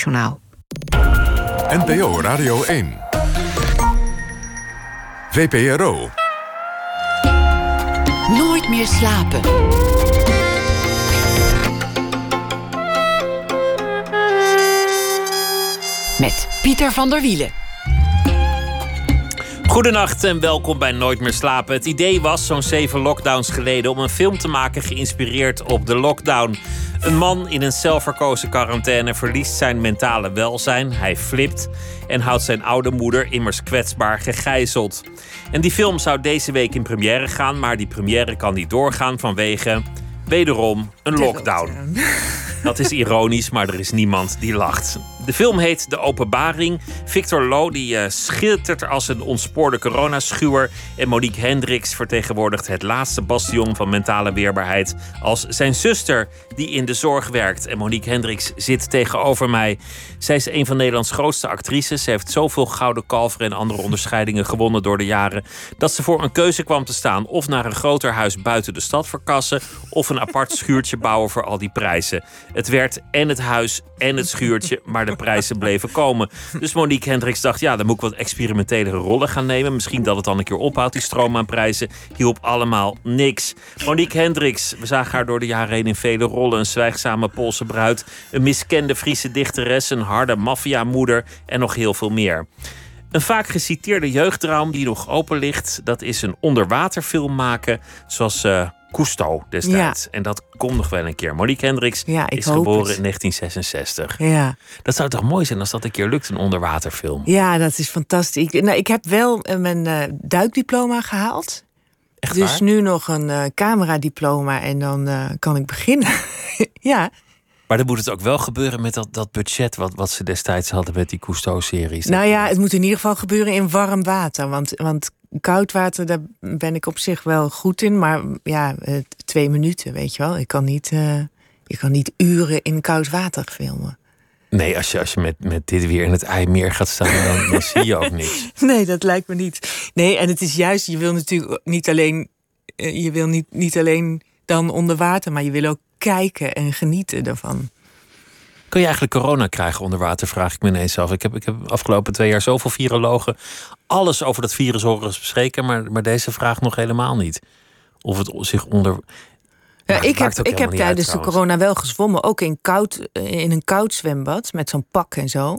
Journaal. NPO Radio 1. VPRO. Nooit meer slapen. Met Pieter van der Wielen. Goedenacht en welkom bij Nooit meer slapen. Het idee was zo'n zeven lockdowns geleden om een film te maken geïnspireerd op de lockdown. Een man in een zelfverkozen quarantaine verliest zijn mentale welzijn. Hij flipt en houdt zijn oude moeder immers kwetsbaar gegijzeld. En die film zou deze week in première gaan, maar die première kan niet doorgaan vanwege wederom een lockdown. Dat is ironisch, maar er is niemand die lacht. De film heet De Openbaring. Victor Lo die, uh, schittert als een ontspoorde coronaschuwer. En Monique Hendricks vertegenwoordigt het laatste bastion van mentale weerbaarheid. Als zijn zuster die in de zorg werkt. En Monique Hendricks zit tegenover mij. Zij is een van Nederlands grootste actrices. Ze heeft zoveel gouden kalveren en andere onderscheidingen gewonnen door de jaren. Dat ze voor een keuze kwam te staan. Of naar een groter huis buiten de stad verkassen. Of een apart schuurtje bouwen voor al die prijzen. Het werd en het huis en het schuurtje. Maar de prijzen bleven komen. Dus Monique Hendricks dacht, ja, dan moet ik wat experimentelere rollen gaan nemen. Misschien dat het dan een keer ophoudt, die stroom aan prijzen. Hielp allemaal niks. Monique Hendricks, we zagen haar door de jaren heen in vele rollen. Een zwijgzame Poolse bruid, een miskende Friese dichteres, een harde maffiamoeder en nog heel veel meer. Een vaak geciteerde jeugddraum die nog open ligt, dat is een onderwaterfilm maken, zoals uh, Cousteau destijds. En dat komt nog wel een keer. Monique Hendricks is geboren in 1966. Ja. Dat zou toch mooi zijn als dat een keer lukt, een onderwaterfilm? Ja, dat is fantastisch. Ik, nou, ik heb wel uh, mijn uh, duikdiploma gehaald. Echt dus waar? nu nog een uh, cameradiploma en dan kan ik beginnen. ja. Maar dan moet het ook wel gebeuren met dat, dat budget wat, wat ze destijds hadden met die Cousteau-series. Nou ja, het moet in ieder geval gebeuren in warm water. Want, want koud water, daar ben ik op zich wel goed in. Maar ja, twee minuten, weet je wel. Ik kan niet, uh, ik kan niet uren in koud water filmen. Nee, als je, als je met, met dit weer in het IJmeer gaat staan, dan, dan zie je ook niks. Nee, dat lijkt me niet. Nee, en het is juist, je wil natuurlijk niet alleen, je wil niet, niet alleen dan onder water, maar je wil ook kijken en genieten daarvan. Kun je eigenlijk corona krijgen onder water, vraag ik me ineens af. Ik heb, ik heb de afgelopen twee jaar zoveel virologen alles over dat virus horen bespreken, maar, maar deze vraag nog helemaal niet. Of het zich onder. Ja, ik heb, ik heb tijdens uit, de corona wel gezwommen, ook in, koud, in een koud zwembad met zo'n pak en zo.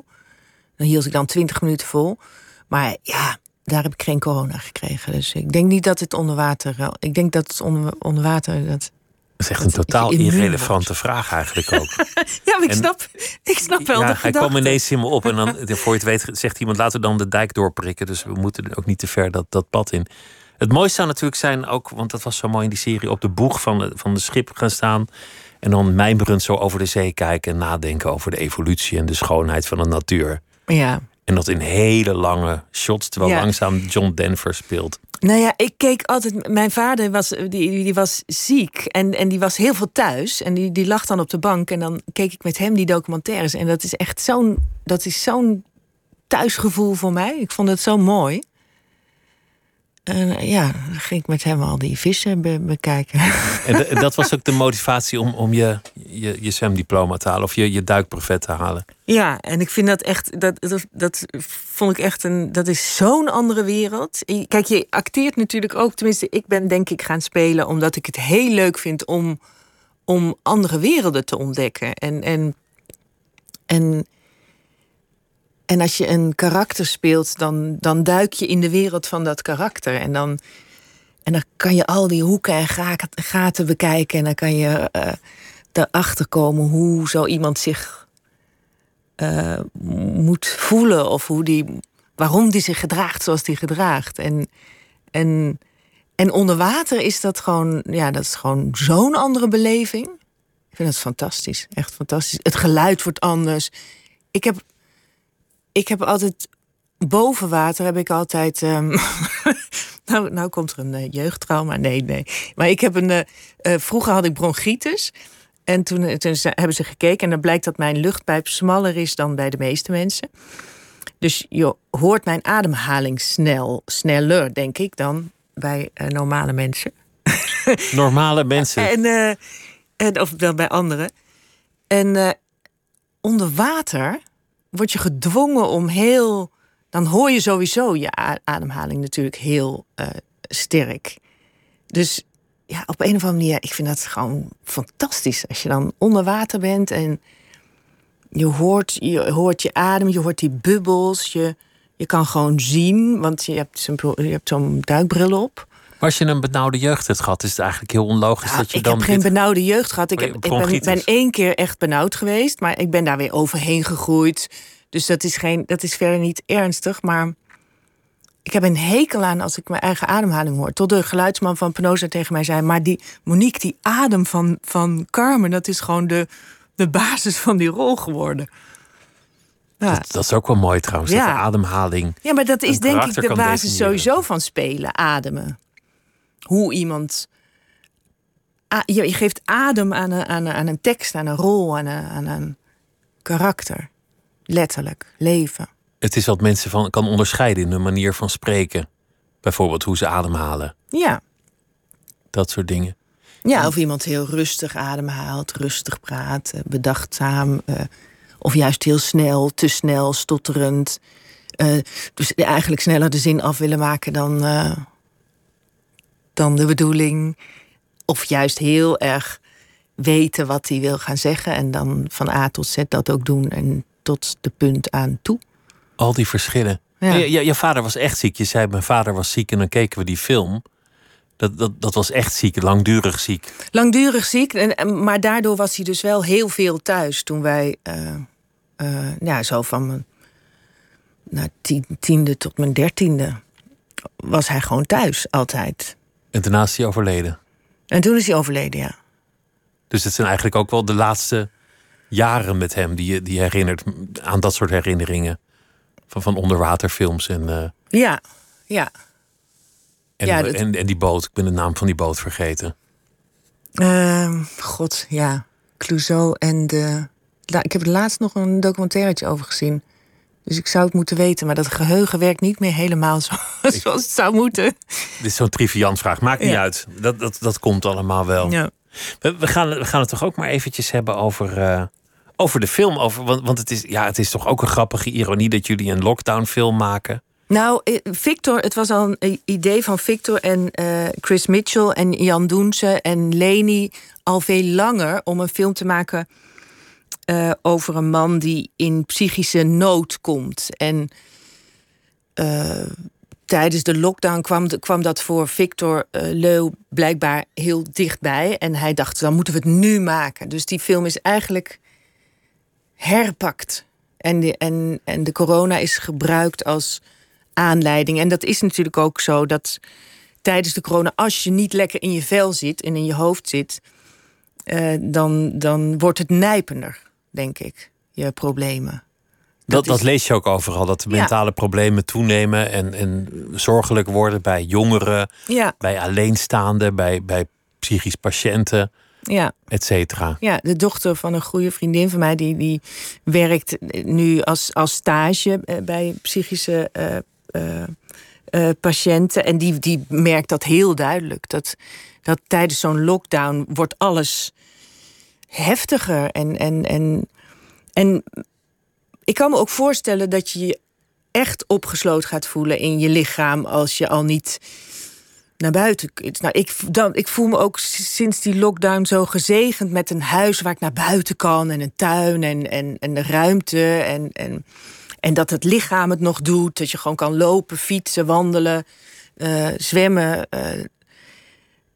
Dan hield ik dan 20 minuten vol. Maar ja, daar heb ik geen corona gekregen. Dus ik denk niet dat het onder water. Ik denk dat het onder, onder water. Dat, dat is echt een totaal irrelevante vraag eigenlijk ook. ja, maar ik snap, ik snap wel ja, de Hij kwam ineens in me op en dan, voor je het weet, zegt iemand... laten we dan de dijk doorprikken. Dus we moeten ook niet te ver dat, dat pad in. Het mooiste zou natuurlijk zijn ook, want dat was zo mooi in die serie... op de boeg van de, van de schip gaan staan... en dan mijmerend zo over de zee kijken... en nadenken over de evolutie en de schoonheid van de natuur. Ja. En dat in hele lange shots, terwijl Ja. langzaam John Denver speelt. Nou ja, ik keek altijd. Mijn vader was, die, die was ziek en, en die was heel veel thuis. En die, die lag dan op de bank. En dan keek ik met hem die documentaires. En dat is echt zo'n. Dat is zo'n thuisgevoel voor mij. Ik vond het zo mooi. Eh, ja, dan ging ik met hem al die vissen be- bekijken. En de- dat was ook de motivatie om, om je, je, je zwemdiploma te halen of je, je duikbrevet te halen. Ja, en ik vind dat echt, dat, dat, dat vond ik echt een, dat is zo'n andere wereld. Kijk, je acteert natuurlijk ook, tenminste, ik ben denk ik gaan spelen omdat ik het heel leuk vind om, om andere werelden te ontdekken. En, en, en, en als je een karakter speelt, dan, dan duik je in de wereld van dat karakter. En dan, en dan kan je al die hoeken en ga- gaten bekijken. En dan kan je eh erachter komen hoe zo iemand zich eh, moet voelen. Of hoe die, waarom die zich gedraagt zoals die gedraagt. En, en, en onder water is dat gewoon, ja, dat is gewoon zo'n andere beleving. Ik vind het fantastisch. Echt fantastisch. Het geluid wordt anders. Ik heb, ik heb altijd boven water heb ik altijd. ehm, nou, nou komt er een eh, jeugdtrauma. Nee, nee. Maar ik heb een. eh, eh, vroeger had ik bronchitis. En toen, toen ze- hebben ze gekeken en dan blijkt dat mijn luchtpijp smaller is dan bij de meeste mensen. Dus je hoort mijn ademhaling snel, sneller, denk ik, dan bij normale mensen. Normale mensen. En, en, of wel bij anderen. En onder water word je gedwongen om heel. Dan hoor je sowieso je ademhaling natuurlijk heel uh, sterk. Dus ja, op een of andere manier, ik vind dat gewoon fantastisch. Als je dan onder water bent en je hoort je, hoort je adem, je hoort die bubbels. Je, je kan gewoon zien, want je hebt je hebt zo'n duikbril op. Maar als je een benauwde jeugd hebt gehad, is het eigenlijk heel onlogisch dat je ik dan. Ik heb geen benauwde jeugd gehad. Ik, heb, ik ben, ben één keer echt benauwd geweest, maar ik ben daar weer overheen gegroeid. Dus dat is, geen, dat is verder niet ernstig. Maar ik heb een hekel aan als ik mijn eigen ademhaling hoor. Tot de geluidsman van Penosa tegen mij zei: Maar die Monique, die adem van, van Carmen, dat is gewoon de, de basis van die rol geworden. Ja. Dat, dat, is ook wel mooi trouwens, ja. ademhaling. Ja, maar dat is denk ik de basis sowieso van spelen, ademen. Hoe iemand... Je geeft adem aan een, aan een, aan een tekst, aan een rol, aan een, aan een karakter. Letterlijk, leven. Het is wat mensen van kan onderscheiden in hun manier van spreken. Bijvoorbeeld hoe ze ademhalen. Ja. Dat soort dingen. Ja, of iemand heel rustig ademhaalt, rustig praat, bedachtzaam. Uh, of juist heel snel, te snel, stotterend. Uh, dus eigenlijk sneller de zin af willen maken dan, uh, dan de bedoeling. Of juist heel erg weten wat hij wil gaan zeggen. En dan van A tot Z dat ook doen en tot de punt aan toe. Al die verschillen. Ja. Je, je, vader was echt ziek. Je zei, mijn vader was ziek en dan keken we die film. Dat, dat, dat was echt ziek, langdurig ziek. Langdurig ziek, en, maar daardoor was hij dus wel heel veel thuis toen wij, uh, uh, ja, zo van mijn nou, tiende tot mijn dertiende, was hij gewoon thuis altijd. En daarna is hij overleden. En toen is hij overleden, ja. Dus het zijn eigenlijk ook wel de laatste jaren met hem die je, die herinnert aan dat soort herinneringen. Van, van onderwaterfilms en. Uh... Ja, ja. En, ja, dat... en, en die boot, ik ben de naam van die boot vergeten. Uh, God, ja. Clouseau en de. Ik heb er laatst nog een documentairetje over gezien. Dus ik zou het moeten weten, maar dat geheugen werkt niet meer helemaal zo, zoals het zou moeten. Dit is zo'n triviant vraag. Maakt niet uit. Dat, dat, dat komt allemaal wel. Ja. We, we, gaan, we gaan het toch ook maar eventjes hebben over, uh, over de film. Over, want want het, is, ja, het is toch ook een grappige ironie dat jullie een lockdown film maken. Nou, Victor, het was al een idee van Victor en uh, Chris Mitchell en Jan Doense en Leni al veel langer om een film te maken uh, over een man die in psychische nood komt. En uh, tijdens de lockdown kwam, kwam dat voor Victor Leu blijkbaar heel dichtbij. En hij dacht, dan moeten we het nu maken. Dus die film is eigenlijk herpakt. En de, en, en de corona is gebruikt als aanleiding. En dat is natuurlijk ook zo dat tijdens de corona, als je niet lekker in je vel zit en in je hoofd zit, uh, dan, dan wordt het nijpender, denk ik, je problemen. Dat, dat, lees je ook overal, dat de mentale ja. problemen toenemen en, en zorgelijk worden bij jongeren, ja. bij alleenstaanden, bij, bij psychisch patiënten ja. et cetera. Ja, de dochter van een goede vriendin van mij, die, die werkt nu als, als stage bij psychische uh, uh, uh, patiënten. En die, die merkt dat heel duidelijk. Dat, dat tijdens zo'n lockdown wordt alles heftiger. En, en, en, en ik kan me ook voorstellen dat je je echt opgesloten gaat voelen in je lichaam als je al niet naar buiten. Nou, ik, dan, ik voel me ook sinds die lockdown zo gezegend met een huis waar ik naar buiten kan en een tuin en, en, en de ruimte. En, en, en dat het lichaam het nog doet. Dat je gewoon kan lopen, fietsen, wandelen, uh, zwemmen. Uh,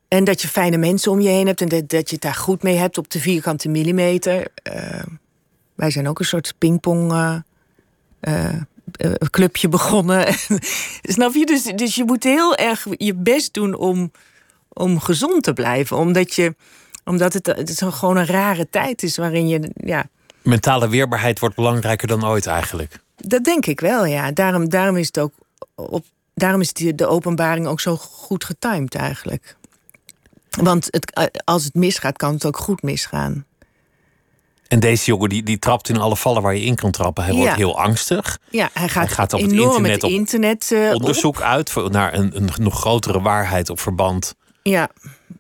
en dat je fijne mensen om je heen hebt en dat, dat je het daar goed mee hebt op de vierkante millimeter. Uh, wij zijn ook een soort pingpong clubje begonnen. Snap je? Dus, dus je moet heel erg je best doen om, om gezond te blijven. Omdat, je, omdat het, het is gewoon een rare tijd is waarin je. Ja, Mentale weerbaarheid wordt belangrijker dan ooit eigenlijk. Dat denk ik wel, ja. Daarom, daarom is het ook op, daarom is de openbaring ook zo goed getimed eigenlijk. Want het, als het misgaat, kan het ook goed misgaan. En deze jongen die, die trapt in alle vallen waar je in kan trappen. Hij wordt heel angstig. Ja, hij gaat, hij gaat op het internet, op internet uh, onderzoek op. uit naar een, een nog grotere waarheid op verband Ja.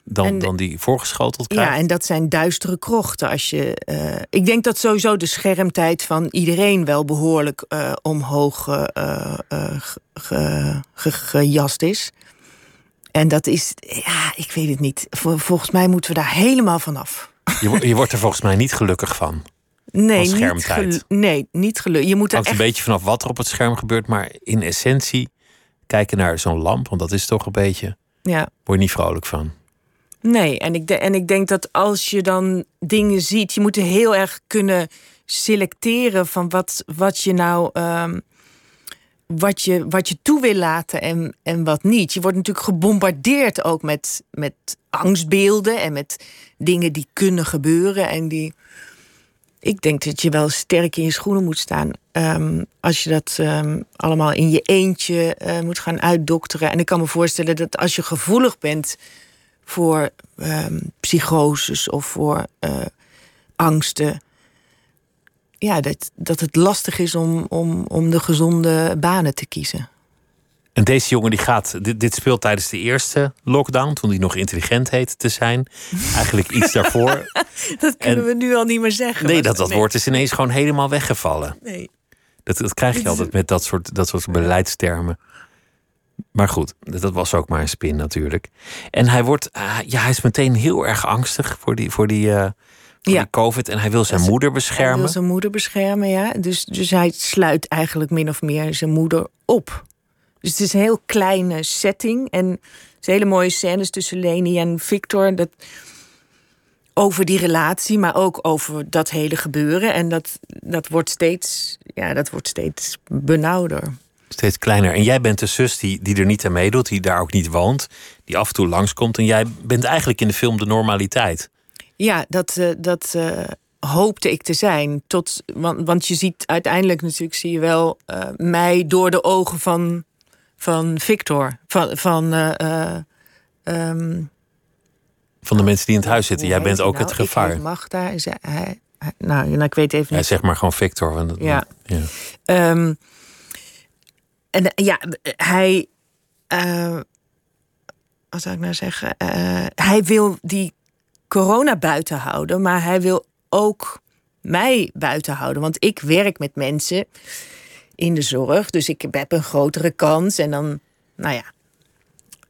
dan, En dan die voorgeschoteld krijgt. Ja, en dat zijn duistere krochten. Als je, eh, ik denk dat sowieso de schermtijd van iedereen wel behoorlijk eh, omhoog eh, eh, eh, ge- ge- ge- gejast is. En dat is, ja, ik weet het niet. Vol- volgens mij moeten we daar helemaal vanaf. Je, je wordt er volgens mij niet gelukkig van. Nee, Van niet gelu- nee, niet gelukkig. Je moet er echt een beetje vanaf wat er op het scherm gebeurt. Maar in essentie, kijken naar zo'n lamp, want dat is toch een beetje. Ja. word je niet vrolijk van. Nee, en ik, de- en ik denk dat als je dan dingen ziet, je moet er heel erg kunnen selecteren van wat, wat je nou. ehm, wat je, wat je toe wil laten en, en wat niet. Je wordt natuurlijk gebombardeerd ook met, met angstbeelden en met dingen die kunnen gebeuren. En die. Ik denk dat je wel sterk in je schoenen moet staan. ehm, als je dat ehm, allemaal in je eentje eh, moet gaan uitdokteren. En ik kan me voorstellen dat als je gevoelig bent voor ehm, psychoses of voor eh, angsten. Ja, dat, dat het lastig is om, om, om de gezonde banen te kiezen. En deze jongen die gaat, dit, dit speelt tijdens de eerste lockdown, toen hij nog intelligent heette te zijn. Eigenlijk iets daarvoor. Dat kunnen En- we nu al niet meer zeggen. Nee, dat, dat nee, woord is ineens gewoon helemaal weggevallen. Nee. Dat, dat krijg je altijd met dat soort, dat soort beleidstermen. Maar goed, dat was ook maar een spin natuurlijk. En hij wordt, ah, ja, hij is meteen heel erg angstig voor die, voor die, eh, Ja. die COVID. En hij wil zijn moeder Hij beschermen. wil zijn moeder beschermen, ja. Dus, dus hij sluit eigenlijk min of meer zijn moeder op. Dus het is een heel kleine setting. En het is hele mooie scènes tussen Leni en Victor. Dat, over die relatie, maar ook over dat hele gebeuren. En dat, dat, wordt, steeds, ja, dat wordt steeds benauwder. Steeds kleiner. En jij bent de zus die, die er niet aan meedoet, die daar ook niet woont. Die af en toe langskomt. En jij bent eigenlijk in de film de normaliteit. Ja, dat, eh, dat eh, hoopte ik te zijn. Tot, want, want je ziet uiteindelijk natuurlijk zie je wel eh, mij door de ogen van, van Victor. Van, van eh, eh, ehm, Van de mensen die in het huis zitten. Jij bent ook nou? het gevaar. Ik Magda. Is hij, nou, nou, ik weet even Ja, niet. zeg maar gewoon Victor. want Ja. ja. Ehm, en ja, hij. wat zou ik nou zeggen? Hij wil die corona buiten houden, maar hij wil ook mij buiten houden. Want ik werk met mensen in de zorg, dus ik heb een grotere kans. En dan, nou ja.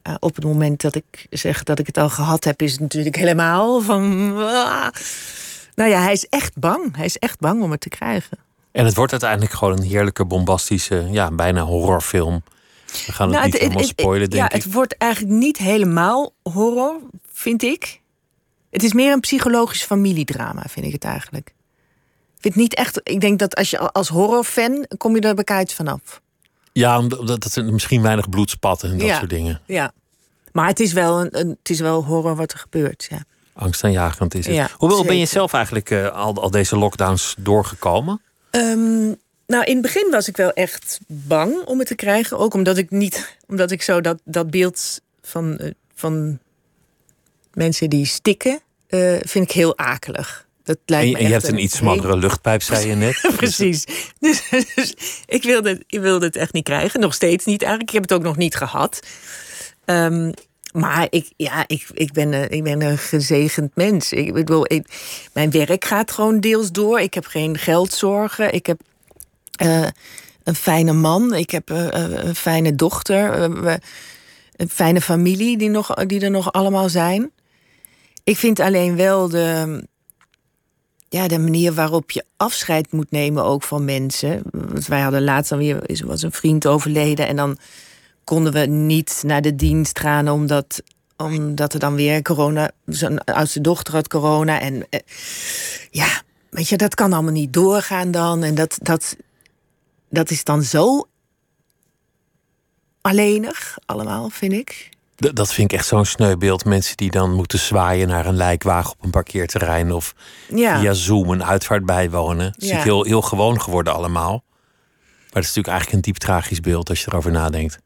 eh, op het moment dat ik zeg dat ik het al gehad heb, is het natuurlijk helemaal van. ah. Nou ja, hij is echt bang. Hij is echt bang om het te krijgen. En het wordt uiteindelijk gewoon een heerlijke, bombastische, ja, bijna horrorfilm. We gaan het Nou, niet helemaal spoilen, denk ja, ik. Het wordt eigenlijk niet helemaal horror, vind ik. Het is meer een psychologisch familiedrama, vind ik het eigenlijk. Ik vind niet echt. Ik denk dat als je als horrorfan kom je er bekijkt vanaf. Ja, omdat dat er misschien weinig bloed spat en dat Ja. soort dingen. Ja. Maar het is wel, een, een- het is wel horror wat er gebeurt. Ja. Angstaanjagend is het. Ja, Hoewel ben je zelf eigenlijk eh, al, al deze lockdowns doorgekomen? Ehm, nou, in het begin was ik wel echt bang om het te krijgen. Ook omdat ik niet, omdat ik zo dat, dat beeld van, eh, van mensen die stikken, eh, vind ik heel akelig. Dat lijkt En, me je- en je hebt een iets smallere luchtpijp, zei je net. Precies. Dus, dus ik, wilde, ik wilde het echt niet krijgen. Nog steeds niet eigenlijk. Ik heb het ook nog niet gehad. Ehm, maar ik, ja, ik, ik, ben, een- ik ben een gezegend mens. Ik bedoel, ik, mijn werk gaat gewoon deels door. Ik heb geen geldzorgen. Ik heb eh, een fijne man. Ik heb eh, een fijne dochter. een fijne familie die, nog, die er nog allemaal zijn. Ik vind alleen wel de, ja, de manier waarop je afscheid moet nemen ook van mensen. Want wij hadden laatst dan weer, is- was een vriend overleden en dan konden we niet naar de dienst gaan omdat, omdat er dan weer corona, zijn oudste dochter had corona en eh, ja, weet je, dat kan allemaal niet doorgaan dan en dat, dat, dat is dan zo alleenig allemaal, vind ik. D- dat vind ik echt zo'n sneubeeld. Mensen die dan moeten zwaaien naar een lijkwagen op een parkeerterrein. Of Ja. via Zoom een uitvaart bijwonen. Het is Ja. heel, heel gewoon geworden allemaal. Maar het is natuurlijk eigenlijk een diep tragisch beeld als je erover nadenkt.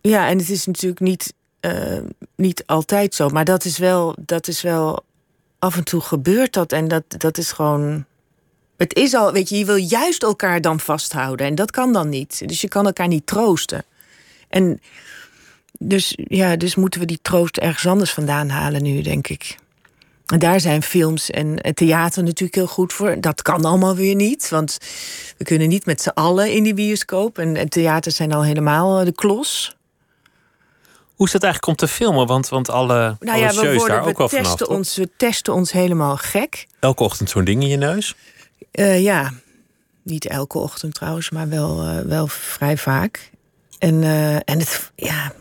Ja, en het is natuurlijk niet, eh, niet altijd zo. Maar dat is, wel, dat is wel. Af en toe gebeurt dat. En dat, dat is gewoon. Het is al, weet je, je wil juist elkaar dan vasthouden. En dat kan dan niet. Dus je kan elkaar niet troosten. En dus ja, dus moeten we die troost ergens anders vandaan halen nu, denk ik. En daar zijn films en theater natuurlijk heel goed voor. Dat kan allemaal weer niet, want we kunnen niet met z'n allen in die bioscoop. En het theater zijn al helemaal de klos. Hoe is het eigenlijk om te filmen? Want, want alle, nou ja, we worden, daar ook wel testen ons, We testen ons helemaal gek. Elke ochtend zo'n ding in je neus? Uh, ja, niet elke ochtend trouwens, maar wel, uh, wel vrij vaak. En, uh, en het, ja,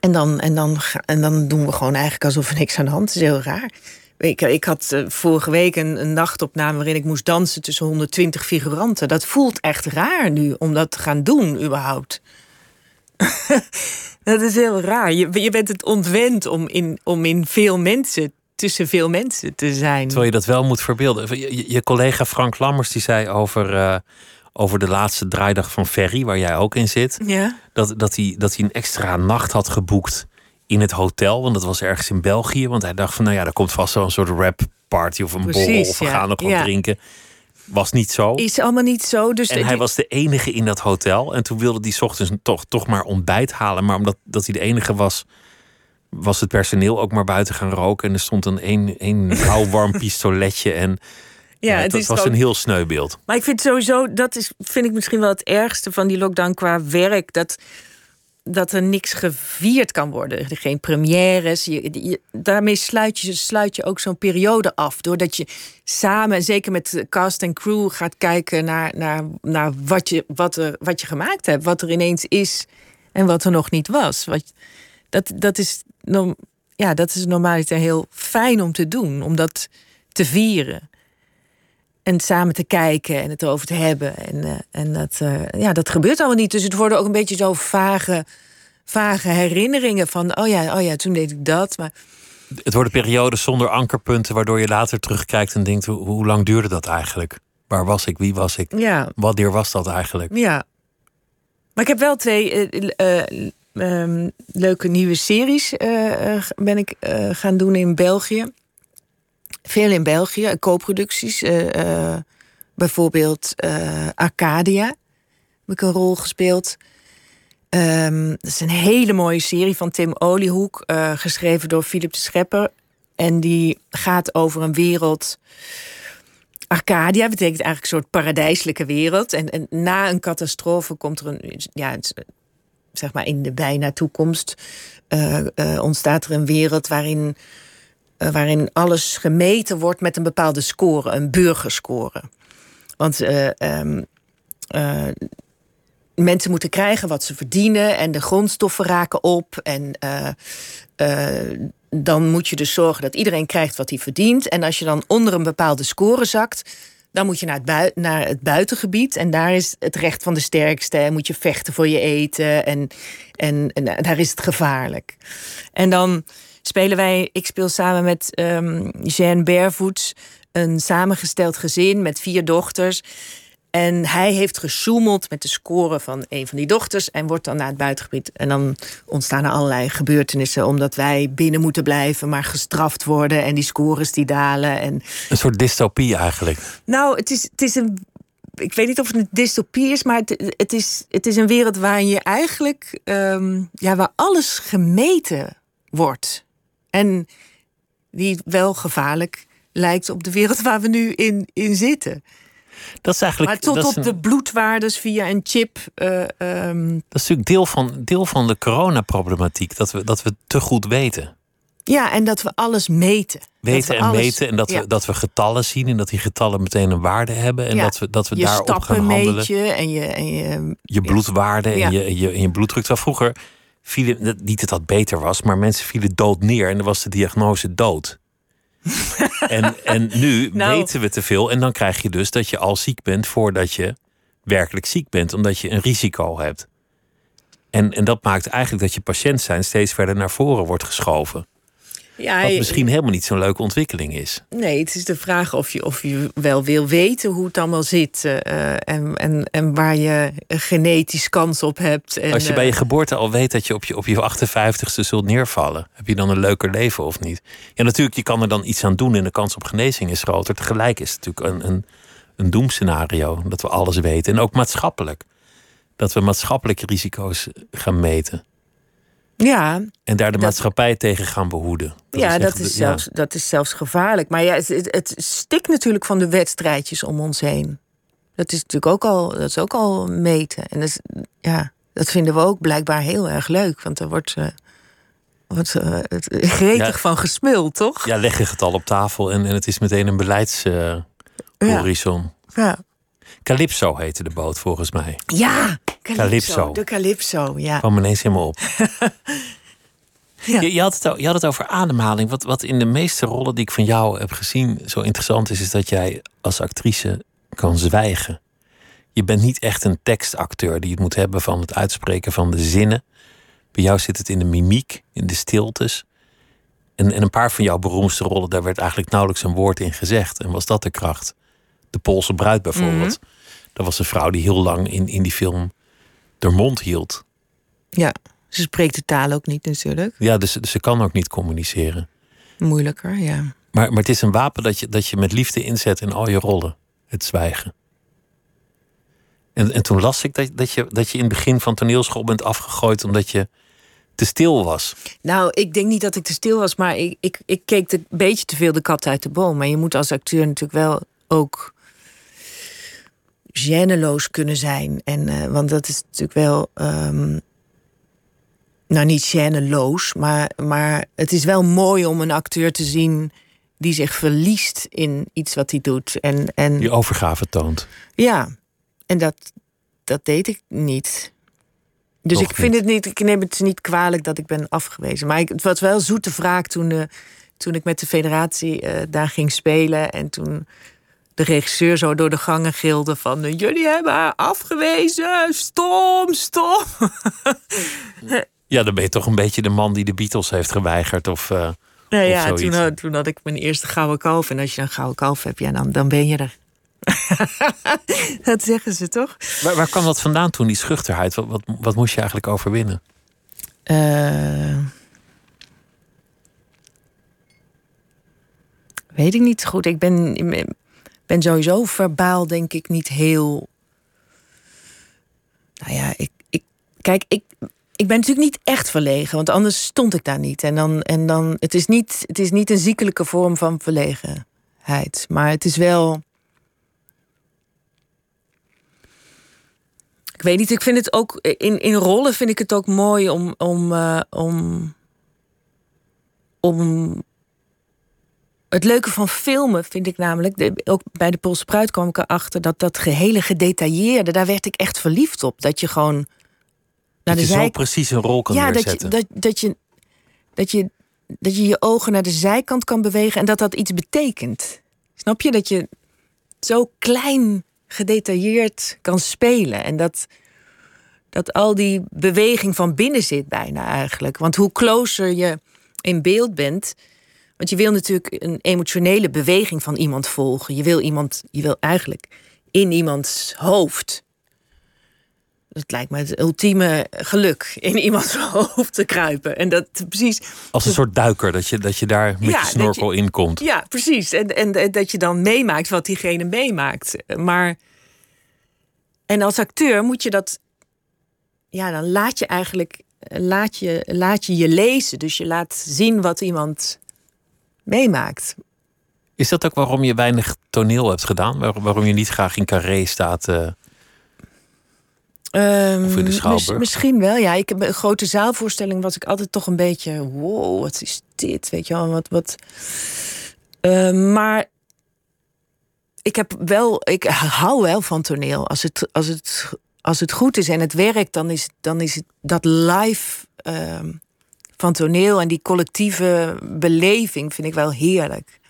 en dan, en, dan, en dan doen we gewoon eigenlijk alsof er niks aan de hand is. Heel raar. Ik, ik had uh, vorige week een, een, nachtopname waarin ik moest dansen tussen 120 figuranten. Dat voelt echt raar nu om dat te gaan doen, überhaupt. dat is heel raar. Je, bent het ontwend om in, om in veel mensen, tussen veel mensen te zijn. Terwijl je dat wel moet verbeelden. Je, collega Frank Lammers die zei over. Uh, over de laatste draaidag van Ferry, waar jij ook in zit. Ja. Dat, dat, hij, dat hij een extra nacht had geboekt in het hotel. Want dat was ergens in België. Want hij dacht van, nou ja, er komt vast wel een soort rap party of een Precies, borrel. Of we gaan nog wat ja. drinken. Was niet zo. Is allemaal niet zo. Dus en hij was de enige in dat hotel. En toen wilde hij ochtends toch, toch maar ontbijt halen. Maar omdat dat hij de enige was, was het personeel ook maar buiten gaan roken. En er stond een één, één warm pistoletje. En ja, het, het was een heel sneu beeld. Maar ik vind sowieso, dat is, vind ik misschien wel het ergste van die lockdown qua werk. Dat, dat er niks gevierd kan worden. Geen premières. Je, daarmee sluit je, sluit je ook zo'n periode af. Doordat je samen, zeker met cast en crew, gaat kijken naar, naar, naar wat, je, wat, er, wat je gemaakt hebt. Wat er ineens is en wat er nog niet was. Wat, dat, dat, is, ja, dat is normaliter heel fijn om te doen. Om dat te vieren. En samen te kijken en het erover te hebben. En, uh, en dat, uh, ja, dat gebeurt allemaal niet. Dus het worden ook een beetje zo vage, vage herinneringen van... oh ja, oh ja, toen deed ik dat. Maar... Het worden periodes zonder ankerpunten... waardoor je later terugkijkt en denkt... hoe, hoe lang duurde dat eigenlijk? Waar was ik? Wie was ik? Ja. Wanneer was dat eigenlijk? Ja. Maar ik heb wel twee uh, um, leuke nieuwe series ben ik gaan doen in België. Veel in België, co-producties. Uh, bijvoorbeeld uh, Arcadia heb ik een rol gespeeld. Um, dat is een hele mooie serie van Tim Oliehoek, geschreven door Philip de Schepper. En die gaat over een wereld. Arcadia betekent eigenlijk een soort paradijselijke wereld. En, en na een catastrofe komt er een. Ja, zeg maar in de bijna toekomst. ontstaat er een wereld waarin eh, waarin alles gemeten wordt met een bepaalde score, een burgerscore. Want uh, um, uh, mensen moeten krijgen wat ze verdienen en de grondstoffen raken op. En dan moet je dus zorgen dat iedereen krijgt wat hij verdient. En als je dan onder een bepaalde score zakt, dan moet je naar het, naar het buitengebied. En daar is het recht van de sterkste. En moet je vechten voor je eten. En, en, en daar is het gevaarlijk. En dan spelen wij, ik speel samen met um, Jeanne Barefoot, een samengesteld gezin met vier dochters. En hij heeft gesjoemeld met de score van een van die dochters en wordt dan naar het buitengebied. En dan ontstaan er allerlei gebeurtenissen omdat wij binnen moeten blijven, maar gestraft worden en die scores die dalen. En... Een soort dystopie eigenlijk. Nou, het is, het is een. Ik weet niet of het een dystopie is, maar het, het, is, het is een wereld waarin je eigenlijk. Um, ja, waar alles gemeten wordt. En die wel gevaarlijk lijkt op de wereld waar we nu in, in zitten. Dat is eigenlijk, maar tot op de bloedwaardes via een chip. Uh, um... Dat is natuurlijk deel van, deel van de coronaproblematiek. Dat we, dat we te goed weten. Ja, en dat we alles meten. Weten en alles, meten. En dat, we, dat we getallen zien. En dat die getallen meteen een waarde hebben. En ja. dat we, dat we daarop gaan handelen. Meet je en je, en je, je bloedwaarde en, je, je, en je bloeddruk. Terwijl vroeger vielen, niet dat dat beter was, maar mensen vielen dood neer en er was de diagnose dood. en, en nu nou. weten we te veel en dan krijg je dus dat je al ziek bent voordat je werkelijk ziek bent, omdat je een risico hebt. En, en dat maakt eigenlijk dat je patiënt zijn steeds verder naar voren wordt geschoven. Ja, Wat misschien helemaal niet zo'n leuke ontwikkeling is. Nee, het is de vraag of je, of je wel wil weten hoe het allemaal zit. Uh, en, en, en waar je een genetisch kans op hebt. En, Als je bij je eh, geboorte al weet dat je op je, op je 58ste zult neervallen, heb je dan een leuker leven of niet? Ja, natuurlijk, je kan er dan iets aan doen en de kans op genezing is groter. Tegelijk is het natuurlijk een, een, een doemscenario dat we alles weten. En ook maatschappelijk. Dat we maatschappelijke risico's gaan meten. Ja. En daar de maatschappij tegen gaan behoeden. Dat ja, is dat, is zelfs, dat is zelfs gevaarlijk. Maar ja, het, het, stikt natuurlijk van de wedstrijdjes om ons heen. Dat is natuurlijk ook al, dat is ook al meten. En dat, is, ja, dat vinden we ook blijkbaar heel erg leuk. Want er wordt, uh, wordt uh, gretig van gesmuld, toch? Ja, leg je het al op tafel en, en het is meteen een beleidshorizon. ja. ja. Calypso heette de boot volgens mij. Ja, Calypso. De Calypso, ja. Kwam ineens helemaal op. ja. je, je, had het, je had het over ademhaling. Wat, wat in de meeste rollen die ik van jou heb gezien zo interessant is, is dat jij als actrice kan zwijgen. Je bent niet echt een tekstacteur die het moet hebben van het uitspreken van de zinnen. Bij jou zit het in de mimiek, in de stiltes. En, en een paar van jouw beroemdste rollen, daar werd eigenlijk nauwelijks een woord in gezegd. En was dat de kracht? De Poolse bruid bijvoorbeeld. Mm Dat was een vrouw die heel lang in, in die film de mond hield. Ja, ze spreekt de taal ook niet natuurlijk. Ja, dus, dus ze kan ook niet communiceren. Moeilijker, ja. Maar, maar het is een wapen dat je, dat je met liefde inzet in al je rollen. Het zwijgen. En, en toen las ik dat, dat, je, dat je in het begin van toneelschool bent afgegooid omdat je te stil was. Nou, ik denk niet dat ik te stil was, maar ik, ik, ik keek een beetje te veel de kat uit de boom. Maar je moet als acteur natuurlijk wel ook gêneloos kunnen zijn. En, uh, want dat is natuurlijk wel. Um, nou, niet gêneloos, maar, maar het is wel mooi om een acteur te zien die zich verliest in iets wat hij doet. En, en, die overgave toont. Ja, en dat, dat deed ik niet. Dus ik vind het niet, ik neem het niet kwalijk dat ik ben afgewezen. Maar ik, het was wel zoete wraak toen, uh, toen ik met de federatie uh, daar ging spelen. En toen de regisseur zo door de gangen gilde van... Eh, jullie hebben haar afgewezen, stom, stom. ja, dan ben je toch een beetje de man die de Beatles heeft geweigerd of... Uh, nou ja, toen had, toen had, ik mijn eerste gouden kalf. En als je een gouden kalf hebt, ja, dan, dan ben je er. dat zeggen ze toch? Waar, waar, kwam dat vandaan toen, die schuchterheid? Wat, wat, wat moest je eigenlijk overwinnen? Uh, weet ik niet goed. Ik ben ben sowieso verbaal, denk ik, niet heel. Nou ja, ik, ik, kijk, ik, ik ben natuurlijk niet echt verlegen, want anders stond ik daar niet. En dan, en dan het, is niet, het is niet een ziekelijke vorm van verlegenheid, maar het is wel. Ik weet niet, ik vind het ook in, in rollen vind ik het ook mooi om, om, uh, om, om het leuke van filmen vind ik namelijk, ook bij de Poolse Pruit kwam ik erachter dat dat gehele gedetailleerde, daar werd ik echt verliefd op. Dat je gewoon naar dat de je zo precies een rol kan ja, neerzetten. Dat je, dat, dat, je, dat, je, dat je je ogen naar de zijkant kan bewegen en dat dat iets betekent. Snap je? Dat je zo klein gedetailleerd kan spelen. En dat, dat al die beweging van binnen zit bijna eigenlijk. Want hoe closer je in beeld bent, want je wil natuurlijk een emotionele beweging van iemand volgen. Je wil iemand, je wil eigenlijk in iemands hoofd. Dat lijkt me het ultieme geluk in iemands hoofd te kruipen. En dat precies. Als een soort duiker, dat je, dat je daar met je snorkel in komt. Ja, precies. En, en, en dat je dan meemaakt wat diegene meemaakt. Maar. En als acteur moet je dat. Ja, dan laat je eigenlijk. Laat je, laat je je lezen. Dus je laat zien wat iemand meemaakt. Is dat ook waarom je weinig toneel hebt gedaan? waarom je niet graag in carré staat? Uh, of in de Schouwburg? misschien wel, ja. Ik heb een grote zaalvoorstelling was ik altijd toch een beetje... wow, wat is dit? Weet je wel, wat... wat uh, maar ik heb wel... Ik hou wel van toneel. Als het, als het, als het goed is en het werkt, dan is, dan is het dat live... Uh, van toneel en die collectieve beleving vind ik wel heerlijk.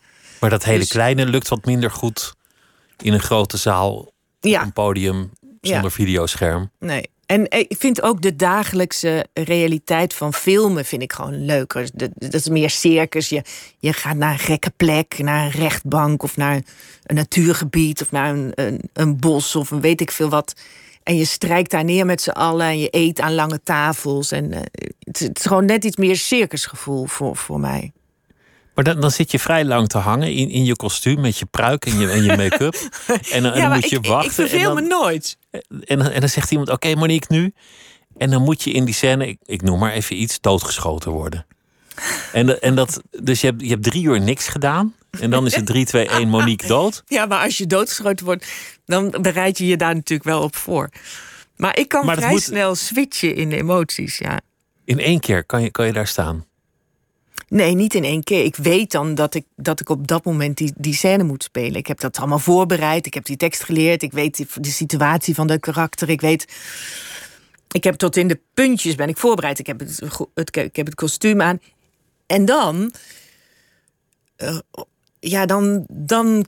Maar dat hele dus- kleine lukt wat minder goed in een grote zaal, ja. op een podium zonder ja. videoscherm. Nee. En ik vind ook de dagelijkse realiteit van filmen vind ik gewoon leuker. Dat is meer circus. Je, je gaat naar een gekke plek, naar een rechtbank of naar een natuurgebied of naar een, een, een bos of een weet ik veel wat. En je strijkt daar neer met z'n allen en je eet aan lange tafels. En uh, het, is gewoon net iets meer circusgevoel voor, voor mij. Maar dan, dan zit je vrij lang te hangen in, in je kostuum met je pruik en je, en je make-up. en, en dan moet je wachten. Ik verveel me nooit. En, en, dan zegt iemand: Oké, okay, Monique, nu. En dan moet je in die scène, ik, ik noem maar even iets, doodgeschoten worden. En, en dat, dus je hebt, je hebt drie uur niks gedaan. En dan is het 3, 2, 1 Monique dood. Ja, maar als je doodgeschoten wordt, dan bereid je je daar natuurlijk wel op voor. Maar ik kan Maar vrij moet- snel switchen in de emoties, ja. In één keer kan je, kan je daar staan. Nee, niet in één keer. Ik weet dan dat ik, dat ik op dat moment die, die scène moet spelen. Ik heb dat allemaal voorbereid. Ik heb die tekst geleerd. Ik weet de situatie van de karakter. Ik weet. Ik heb tot in de puntjes ben ik voorbereid. Ik heb het, het, ik heb het kostuum aan. En dan. eh, ja, dan, dan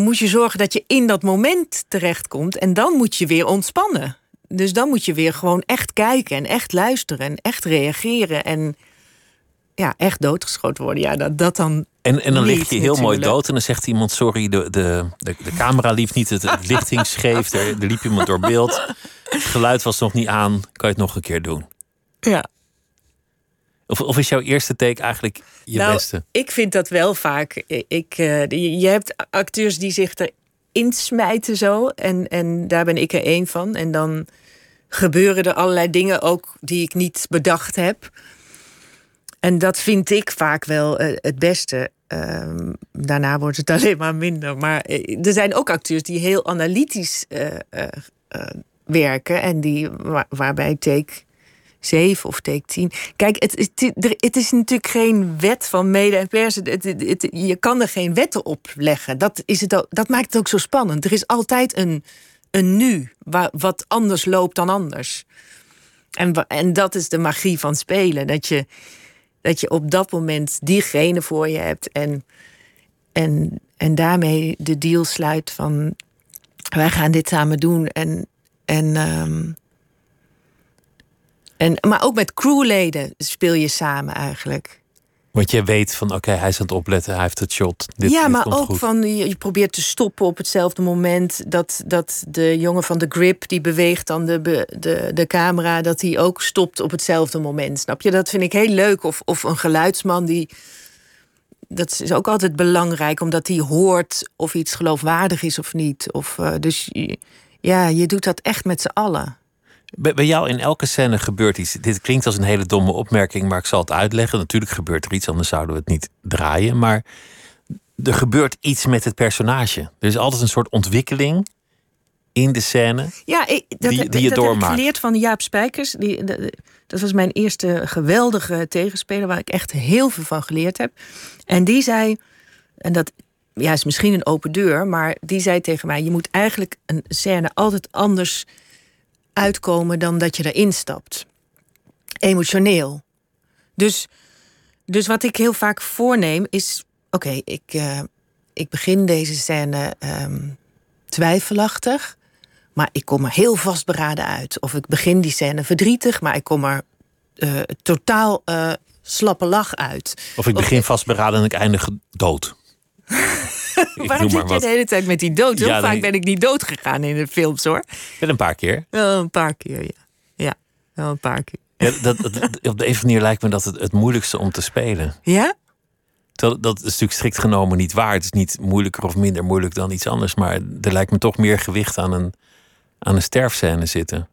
moet je zorgen dat je in dat moment terechtkomt. En dan moet je weer ontspannen. Dus dan moet je weer gewoon echt kijken en echt luisteren en echt reageren. En ja, echt doodgeschoten worden. Ja, dat, dat dan. En, en dan lig Niet, je heel mooi dood. En dan zegt iemand: Sorry, de, de, de, de camera liep niet. Het, het licht hing scheef. Er, er liep iemand door beeld. Het geluid was nog niet aan. Kan je het nog een keer doen? Ja. Of, of is jouw eerste take eigenlijk je nou, beste? ik vind dat wel vaak. Ik, eh, je hebt acteurs die zich erin smijten zo. En, en daar ben ik er één van. En dan gebeuren er allerlei dingen ook die ik niet bedacht heb. En dat vind ik vaak wel eh, het beste. Ehm, daarna wordt het alleen maar minder. Maar eh, er zijn ook acteurs die heel analytisch werken. En die, waar- waarbij take 7 of take 10. Kijk, het, het, is natuurlijk geen wet van mede en persen. Het, je kan er geen wetten op leggen. Dat, is het dat maakt het ook zo spannend. Er is altijd een, een nu waar, wat anders loopt dan anders. En, en dat is de magie van spelen. Dat je, dat je op dat moment diegene voor je hebt. En, en, en daarmee de deal sluit van... wij gaan dit samen doen. En, en, ehm, en, maar ook met crewleden speel je samen eigenlijk. Want je weet van: Oké, hij is aan het opletten. Hij heeft het shot. Dit, ja, dit maar ook goed. van je, je probeert te stoppen op hetzelfde moment. Dat, dat de jongen van de grip die beweegt dan de, de, de camera, dat hij ook stopt op hetzelfde moment. Snap je? Dat vind ik heel leuk. Of, of een geluidsman die. Dat is ook altijd belangrijk, omdat hij hoort of iets geloofwaardig is of niet. Of, eh, dus ja, je doet dat echt met z'n allen. Bij, bij jou in elke scène gebeurt iets. Dit klinkt als een hele domme opmerking, maar ik zal het uitleggen. Natuurlijk gebeurt er iets, anders zouden we het niet draaien. Maar er gebeurt iets met het personage. Er is altijd een soort ontwikkeling in de scène. Ja, ik, dat, Die- heb- die je dat heb ik geleerd van Jaap Spijkers. Die, dat, dat was mijn eerste geweldige tegenspeler... waar ik echt heel veel van geleerd heb. En die zei, en dat ja, is misschien een open deur... maar die zei tegen mij... je moet eigenlijk een scène altijd anders uitkomen... dan dat je erin stapt. Emotioneel. Dus, dus wat ik heel vaak voorneem is... oké, ik, eh, ik begin deze scène ehm, twijfelachtig... Maar ik kom er heel vastberaden uit. Of ik begin die scène verdrietig, maar ik kom er eh, totaal eh, slappe lach uit. Of ik begin vastberaden en ik eindig dood. Waarom zit je de hele tijd met die dood? Heel Ja, vaak dan- ben ik niet dood gegaan in de films hoor. Wel een paar keer. Wel een paar keer, ja. Ja, wel een paar keer. Ja, dat, dat- op de een of andere manier lijkt me dat het het moeilijkste om te spelen. Ja? Terwijl, dat is natuurlijk strikt genomen niet waar. Het is niet moeilijker of minder moeilijk dan iets anders. Maar er lijkt me toch meer gewicht aan een, aan een sterfscène zitten.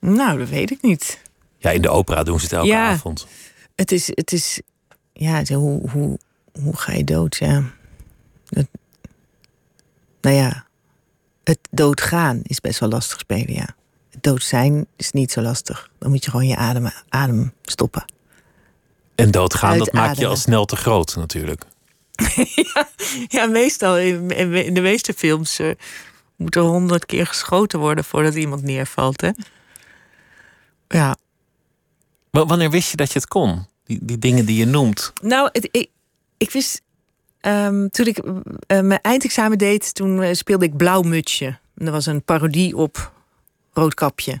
Nou, dat weet ik niet. Ja, in de opera doen ze het elke Ja. avond. Het is, het is ja, zo, hoe, hoe, hoe ga je dood? Ja. Het, nou ja, het doodgaan is best wel lastig spelen, ja. Het dood zijn is niet zo lastig. Dan moet je gewoon je adem, adem stoppen. En doodgaan, dat maak je al snel te groot natuurlijk. Ja, meestal in, in de meeste films eh, moet er honderd keer geschoten worden voordat iemand neervalt. Hè? Ja. W- wanneer wist je dat je het kon? Die, dingen die je noemt. Nou, het, ik, ik wist. ehm, toen ik eh, mijn eindexamen deed, toen eh, speelde ik Blauw Mutsje. En dat was een parodie op Roodkapje.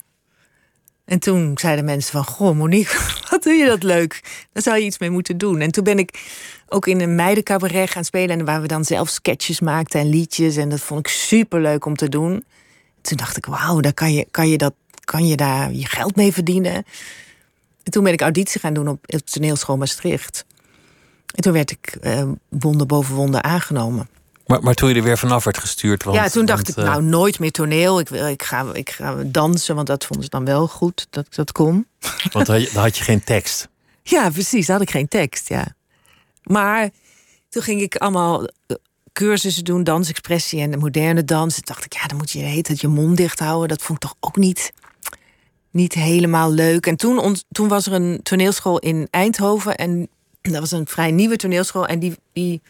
En toen zeiden mensen van, goh Monique, wat doe je dat leuk? Daar zou je iets mee moeten doen. En toen ben ik ook in een meidencabaret gaan spelen... en waar we dan zelf sketches maakten en liedjes. En dat vond ik super leuk om te doen. Toen dacht ik, wauw, daar kan je, kan, je dat, kan je daar je geld mee verdienen. En toen ben ik auditie gaan doen op het toneelschool Maastricht. En toen werd ik eh, wonder boven wonder aangenomen. Maar, maar toen je er weer vanaf werd gestuurd. Want, ja, toen dacht want, ik, eh, nou, nooit meer toneel. Ik, wil, ik, ga, ik ga dansen, want dat vonden ze dan wel goed dat ik dat kon. Want dan had, je, dan had je geen tekst. Ja, precies. Dan had ik geen tekst, ja. Maar toen ging ik allemaal eh, cursussen doen, dansexpressie en de moderne dans. Toen dacht ik, ja, dan moet je heet het je mond dicht houden. Dat vond ik toch ook niet, niet helemaal leuk. En toen, toen was er een toneelschool in Eindhoven. En dat was een vrij nieuwe toneelschool. En die, die,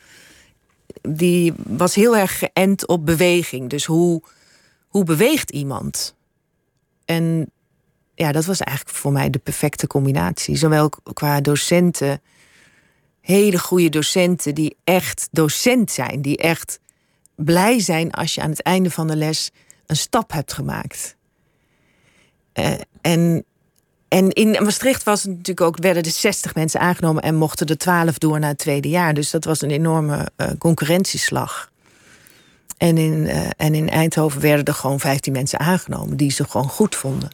die was heel erg geënt op beweging. Dus hoe, hoe beweegt iemand? En ja, dat was eigenlijk voor mij de perfecte combinatie. Zowel qua docenten, hele goede docenten die echt docent zijn, die echt blij zijn als je aan het einde van de les een stap hebt gemaakt. Eh, en, en in Maastricht was het natuurlijk ook, werden er 60 mensen aangenomen en mochten er 12 door naar het tweede jaar. Dus dat was een enorme eh, concurrentieslag. En in, eh, en in Eindhoven werden er gewoon 15 mensen aangenomen die ze gewoon goed vonden.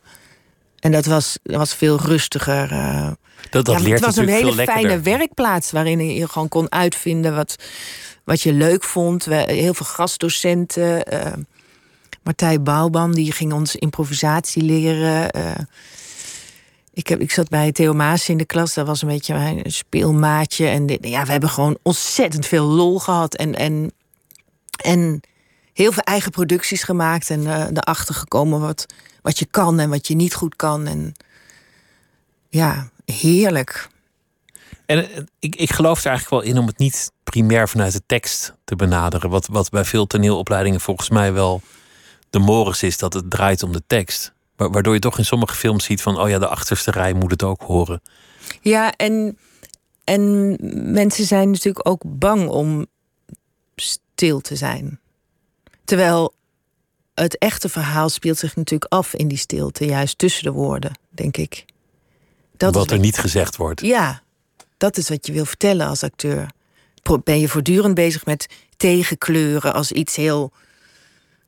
En dat was, was veel rustiger. eh, Dat, dat ja, leert het was een hele fijne werkplaats waarin je gewoon kon uitvinden wat, wat je leuk vond. We, heel veel gastdocenten. Martijn Bouwman die ging ons improvisatie leren. eh. ik, heb, ik zat bij Theo Maas in de klas. Dat was een beetje mijn speelmaatje. En ja, we hebben gewoon ontzettend veel lol gehad. En, en, en heel veel eigen producties gemaakt. En eh, erachter gekomen wat, wat je kan en wat je niet goed kan. En ja, heerlijk. En eh, ik, ik geloof er eigenlijk wel in om het niet primair vanuit de tekst te benaderen. Wat, wat bij veel toneelopleidingen volgens mij wel de morris is, dat het draait om de tekst. Wa- Waardoor je toch in sommige films ziet van, oh ja, de achterste rij moet het ook horen. Ja, en, en mensen zijn natuurlijk ook bang om stil te zijn. Terwijl het echte verhaal speelt zich natuurlijk af in die stilte, juist tussen de woorden, denk ik. Dat wat er niet gezegd wordt. Ja, dat is wat je wil vertellen als acteur. Ben je voortdurend bezig met tegenkleuren als iets heel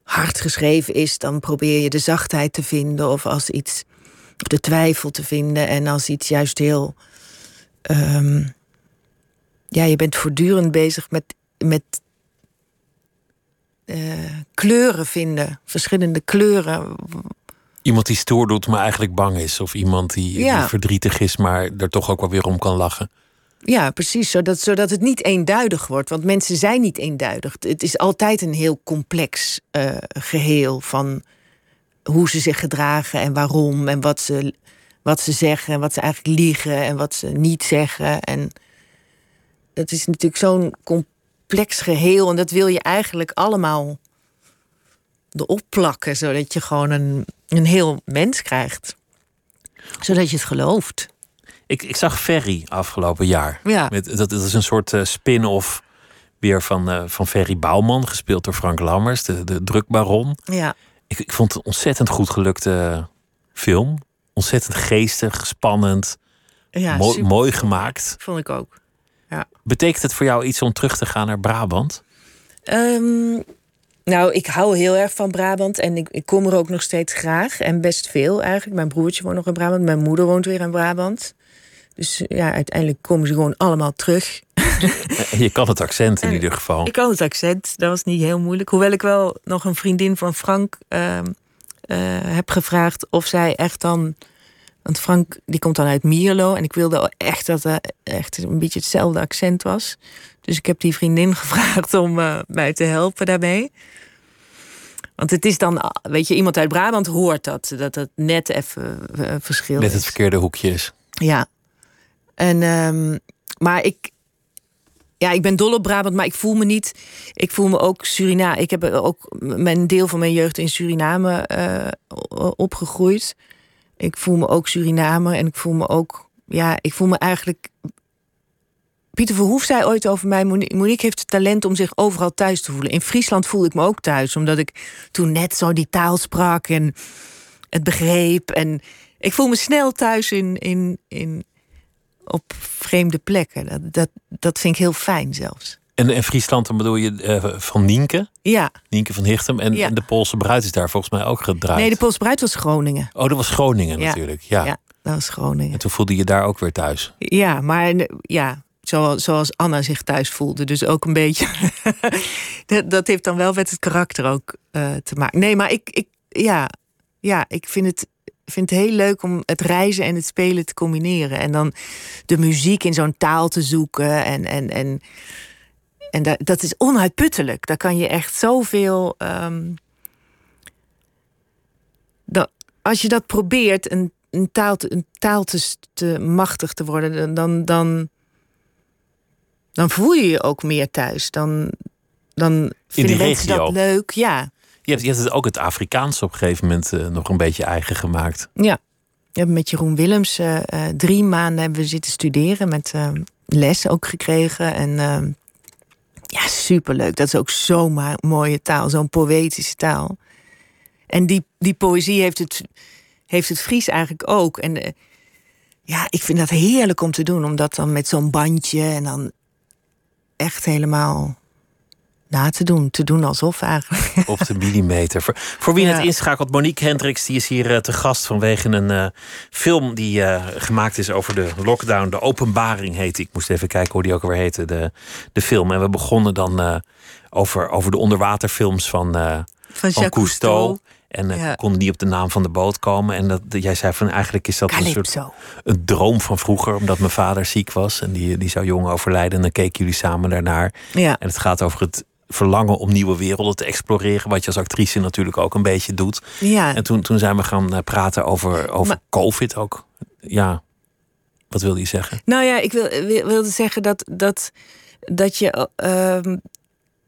hard geschreven is, dan probeer je de zachtheid te vinden of als iets of de twijfel te vinden en als iets juist heel ehm, ja, je bent voortdurend bezig met met eh, kleuren vinden, verschillende kleuren. Iemand die stoer doet, maar eigenlijk bang is. Of iemand die, Ja. die verdrietig is, maar er toch ook wel weer om kan lachen. Ja, precies. Zodat, zodat het niet eenduidig wordt. Want mensen zijn niet eenduidig. Het is altijd een heel complex eh, geheel van hoe ze zich gedragen en waarom en wat ze, wat ze zeggen en wat ze eigenlijk liegen en wat ze niet zeggen. En het is natuurlijk zo'n complex geheel en dat wil je eigenlijk allemaal erop plakken, zodat je gewoon een, een heel mens krijgt. Zodat je het gelooft. Ik, ik zag Ferry afgelopen jaar. Ja. Met, dat, dat is een soort eh, spin-off weer van, eh, van Ferry Bouwman, gespeeld door Frank Lammers, de, de drukbaron. Ja. Ik, ik vond het een ontzettend goed gelukte film. Ontzettend geestig, spannend, Ja, mooi gemaakt. Vond ik ook. Ja. Betekent het voor jou iets om terug te gaan naar Brabant? Ehm, nou, ik hou heel erg van Brabant en ik, ik kom er ook nog steeds graag. En best veel eigenlijk. Mijn broertje woont nog in Brabant, mijn moeder woont weer in Brabant. Dus ja, uiteindelijk komen ze gewoon allemaal terug. Je kan het accent in En ieder geval. Ik kan het accent, dat was niet heel moeilijk. Hoewel ik wel nog een vriendin van Frank ehm, eh, heb gevraagd of zij echt dan. Want Frank die komt dan uit Mierlo en ik wilde echt dat het echt een beetje hetzelfde accent was. Dus ik heb die vriendin gevraagd om eh, mij te helpen daarmee. Want het is dan, weet je, iemand uit Brabant hoort dat, dat het net even eh, verschil Net het verkeerde hoekje is. Ja. En, ehm, maar ik, ja, ik ben dol op Brabant, maar ik voel me niet. Ik voel me ook Suriname. Ik heb ook mijn deel van mijn jeugd in Suriname eh, opgegroeid. Ik voel me ook Suriname en ik voel me ook. Ja, ik voel me eigenlijk. Pieter Verhoef zei ooit over mij: Monique heeft het talent om zich overal thuis te voelen. In Friesland voel ik me ook thuis, omdat ik toen net zo die taal sprak en het begreep. En ik voel me snel thuis in, in, in, op vreemde plekken. Dat, dat, dat vind ik heel fijn zelfs. En, en Friesland, dan bedoel je eh, van Nienke? Ja. Nienke van Hichtem. En, Ja. en de Poolse bruid is daar volgens mij ook gedraaid. Nee, de Poolse bruid was Groningen. Oh, dat was Groningen Ja. natuurlijk. Ja. Ja, dat was Groningen. En toen voelde je daar ook weer thuis. Ja, maar eh, ja, Zoals, zoals Anna zich thuis voelde. Dus ook een beetje. dat, dat heeft dan wel met het karakter ook eh, te maken. Nee, maar ik, ik, ja, ja, ik vind het, vind het heel leuk om het reizen en het spelen te combineren. En dan de muziek in zo'n taal te zoeken. En, en, en, en dat, dat is onuitputtelijk. Daar kan je echt zoveel. Um, dat, als je dat probeert, een, een taal, te, een taal te, te machtig te worden, dan, dan, dan voel je je ook meer thuis. Dan, dan vinden mensen dat leuk. Ja. Je hebt, het ook het Afrikaans op een gegeven moment uh, nog een beetje eigen gemaakt. Ja. We hebben met Jeroen Willems uh, uh, drie maanden hebben we zitten studeren. Met les ook gekregen. En ja, superleuk. Dat is ook zo'n mooie taal. Zo'n poëtische taal. En die, die poëzie heeft het, heeft het Fries eigenlijk ook. En ja, ik vind dat heerlijk om te doen. Om dat dan met zo'n bandje en dan echt helemaal na te doen. Te doen alsof eigenlijk. Op de millimeter. Voor, voor wie ja. het inschakelt, Monique Hendricks die is hier uh, te gast vanwege een uh, film die uh, gemaakt is over de lockdown. De Openbaring heet Ik moest even kijken hoe die ook alweer heette, de, de film. En we begonnen dan over, over de onderwaterfilms van, van, van Cousteau. En uh, ja. kon niet op de naam van de boot komen. En dat, jij zei van eigenlijk is dat Calypso. een soort een droom van vroeger, omdat mijn vader ziek was en die, die zou jong overlijden. En dan keken jullie samen daarnaar. Ja. En het gaat over het verlangen om nieuwe werelden te exploreren. Wat je als actrice natuurlijk ook een beetje doet. Ja. En toen, toen zijn we gaan uh, praten over, over Maar- COVID ook. Ja, wat wilde je zeggen? Nou ja, ik wil, wil- wilde zeggen dat, dat, dat je. ehm,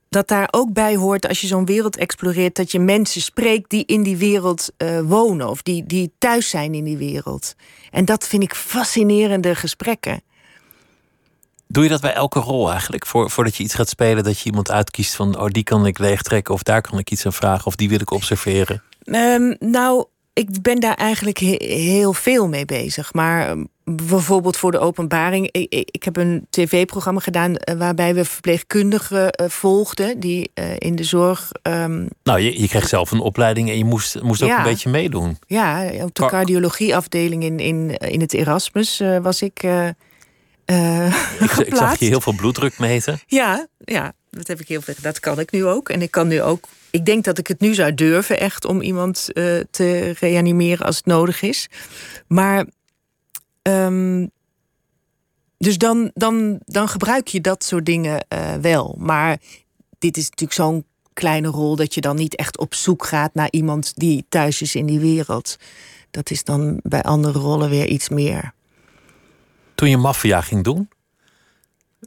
dat daar ook bij hoort als je zo'n wereld exploreert, dat je mensen spreekt die in die wereld eh, wonen of die, die thuis zijn in die wereld. En dat vind ik fascinerende gesprekken. Doe je dat bij elke rol eigenlijk? Voor, voordat je iets gaat spelen, dat je iemand uitkiest van... oh, die kan ik leegtrekken of daar kan ik iets aan vragen... of die wil ik observeren. Ehm, nou, ik ben daar eigenlijk he- heel veel mee bezig. Maar ehm, bijvoorbeeld voor de openbaring. Ik, ik, heb een tv-programma gedaan eh, waarbij we verpleegkundigen eh, volgden die eh, in de zorg. ehm, Nou, je, je kreeg zelf een opleiding en je moest, moest ook Ja. een beetje meedoen. ja, op de cardiologieafdeling in, in, in het Erasmus was ik. Eh, Ik, ik zag je heel veel bloeddruk meten. Ja, ja, dat heb ik heel veel. Dat kan ik nu ook. En ik kan nu ook. Ik denk dat ik het nu zou durven, echt, om iemand eh, te reanimeren als het nodig is. Maar. ehm, dus dan, dan, dan gebruik je dat soort dingen eh, wel. Maar dit is natuurlijk zo'n kleine rol dat je dan niet echt op zoek gaat naar iemand die thuis is in die wereld. Dat is dan bij andere rollen weer iets meer. Toen je maffia ging doen,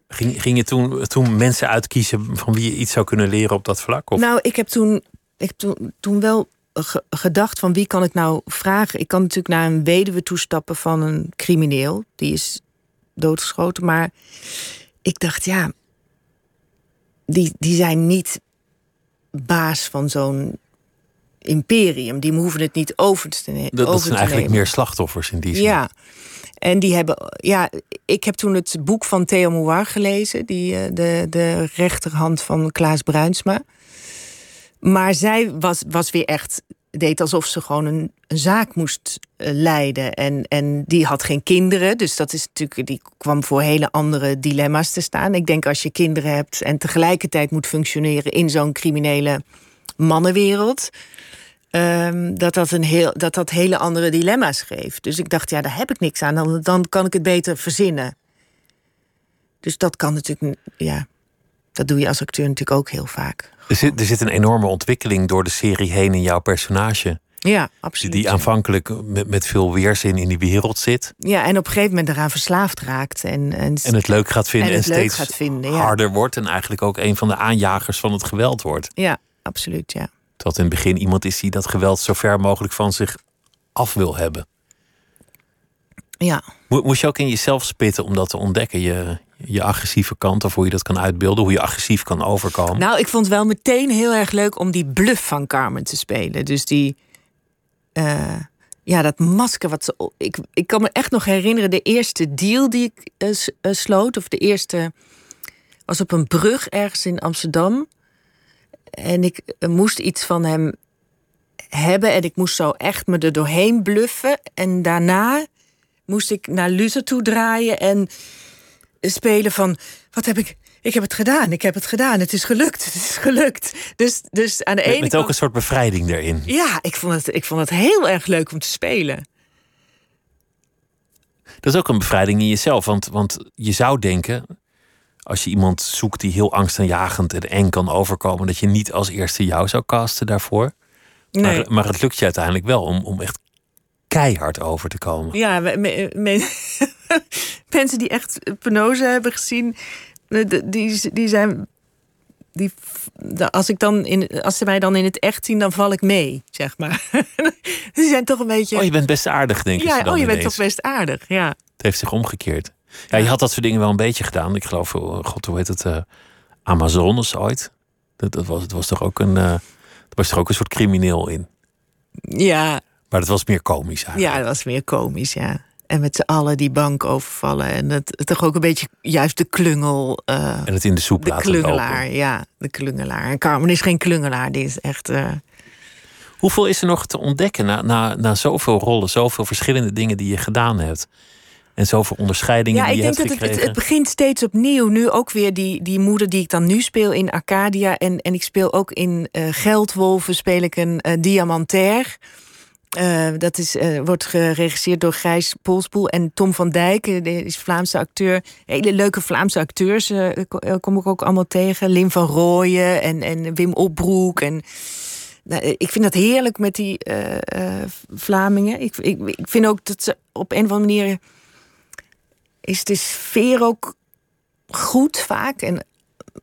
ging, ging je toen, toen mensen uitkiezen van wie je iets zou kunnen leren op dat vlak? Of? Nou, ik heb toen, ik heb toen, toen wel ge- gedacht van wie kan ik nou vragen. Ik kan natuurlijk naar een weduwe toestappen van een crimineel. Die is doodgeschoten. Maar ik dacht, ja, die, die zijn niet baas van zo'n imperium. Die hoeven het niet over te, ne- dat, dat zijn te eigenlijk nemen. meer slachtoffers in die zin. Ja. En die hebben, ja, ik heb toen het boek van Theo Mouar gelezen, die, eh, de, de rechterhand van Klaas Bruinsma. Maar zij was, was weer echt, deed alsof ze gewoon een, een zaak moest eh, leiden. En, en die had geen kinderen, dus dat is natuurlijk, die kwam voor hele andere dilemma's te staan. Ik denk als je kinderen hebt en tegelijkertijd moet functioneren in zo'n criminele mannenwereld. Ehm, dat, dat, een heel, dat dat hele andere dilemma's geeft. Dus ik dacht, ja, daar heb ik niks aan. Dan, dan kan ik het beter verzinnen. Dus dat kan natuurlijk, ja, dat doe je als acteur natuurlijk ook heel vaak. Er, zit, er zit een enorme ontwikkeling door de serie heen in jouw personage. Ja, absoluut. die aanvankelijk met, met veel weerzin in die wereld zit. Ja, en op een gegeven moment eraan verslaafd raakt. En, en, En het leuk gaat vinden En steeds gaat vinden, ja. harder wordt. En eigenlijk ook een van de aanjagers van het geweld wordt. Ja, absoluut, ja. Dat in het begin iemand is die dat geweld zo ver mogelijk van zich af wil hebben. Ja, Mo- Moest je ook in jezelf spitten om dat te ontdekken? Je, je agressieve kant of hoe je dat kan uitbeelden, hoe je agressief kan overkomen. Nou, ik vond wel meteen heel erg leuk om die bluff van Carmen te spelen. Dus die. eh, ja, dat masker wat ze. Ik, ik kan me echt nog herinneren, de eerste deal die ik eh, eh, sloot, of de eerste. was op een brug ergens in Amsterdam. En ik moest iets van hem hebben. En ik moest zo echt me er doorheen bluffen. En daarna moest ik naar Luther toe draaien. En spelen van wat heb ik. Ik heb het gedaan, ik heb het gedaan, het is gelukt, het is gelukt. Dus, dus aan de ene met, met ook een soort bevrijding erin. Ja, ik vond, het, ik vond het heel erg leuk om te spelen. Dat is ook een bevrijding in jezelf. Want, want je zou denken, als je iemand zoekt die heel angstaanjagend en eng kan overkomen, dat je niet als eerste jou zou casten daarvoor. Nee. Maar, maar het lukt je uiteindelijk wel om, om echt keihard over te komen. Ja, me- me- me- mensen die echt penose hebben gezien, die, die zijn. Die, als, ik dan in, als ze mij dan in het echt zien, dan val ik mee, zeg maar. die zijn toch een beetje. Oh, je bent best aardig, denk ik. ja, oh, je bent toch best aardig. Ja. Het heeft zich omgekeerd. Ja, je had dat soort dingen wel een beetje gedaan. Ik geloof, oh, god, hoe heet het? eh Amazones ooit. Dat, dat was, het was toch ook een, eh, er was toch ook een soort crimineel in. ja, Maar dat was meer komisch eigenlijk. ja, dat was meer komisch, ja. En met z'n allen die bank overvallen. En het, toch ook een beetje juist de klungel. eh, En het in de soep de laten klungelaar, lopen. ja. De klungelaar. En Carmen is geen klungelaar, die is echt. eh, Hoeveel is er nog te ontdekken na, na, na zoveel rollen, zoveel verschillende dingen die je gedaan hebt? En zoveel onderscheidingen Ja, die ik je denk dat het, het, begint steeds opnieuw. Nu ook weer die, die moeder die ik dan nu speel in Arcadia. En, en ik speel ook in eh, Geldwolven speel ik een eh, diamantair. Eh, dat is, wordt geregisseerd door Gijs Polspoel en Tom van Dijk. die is Vlaamse acteur. Hele leuke Vlaamse acteurs ko- kom ik ook allemaal tegen. Lim van Rooyen en, en Wim Opbroek. En, nou, ik vind dat heerlijk met die Vlamingen. Ik, ik, ik vind ook dat ze op een of andere manier is de sfeer ook goed vaak en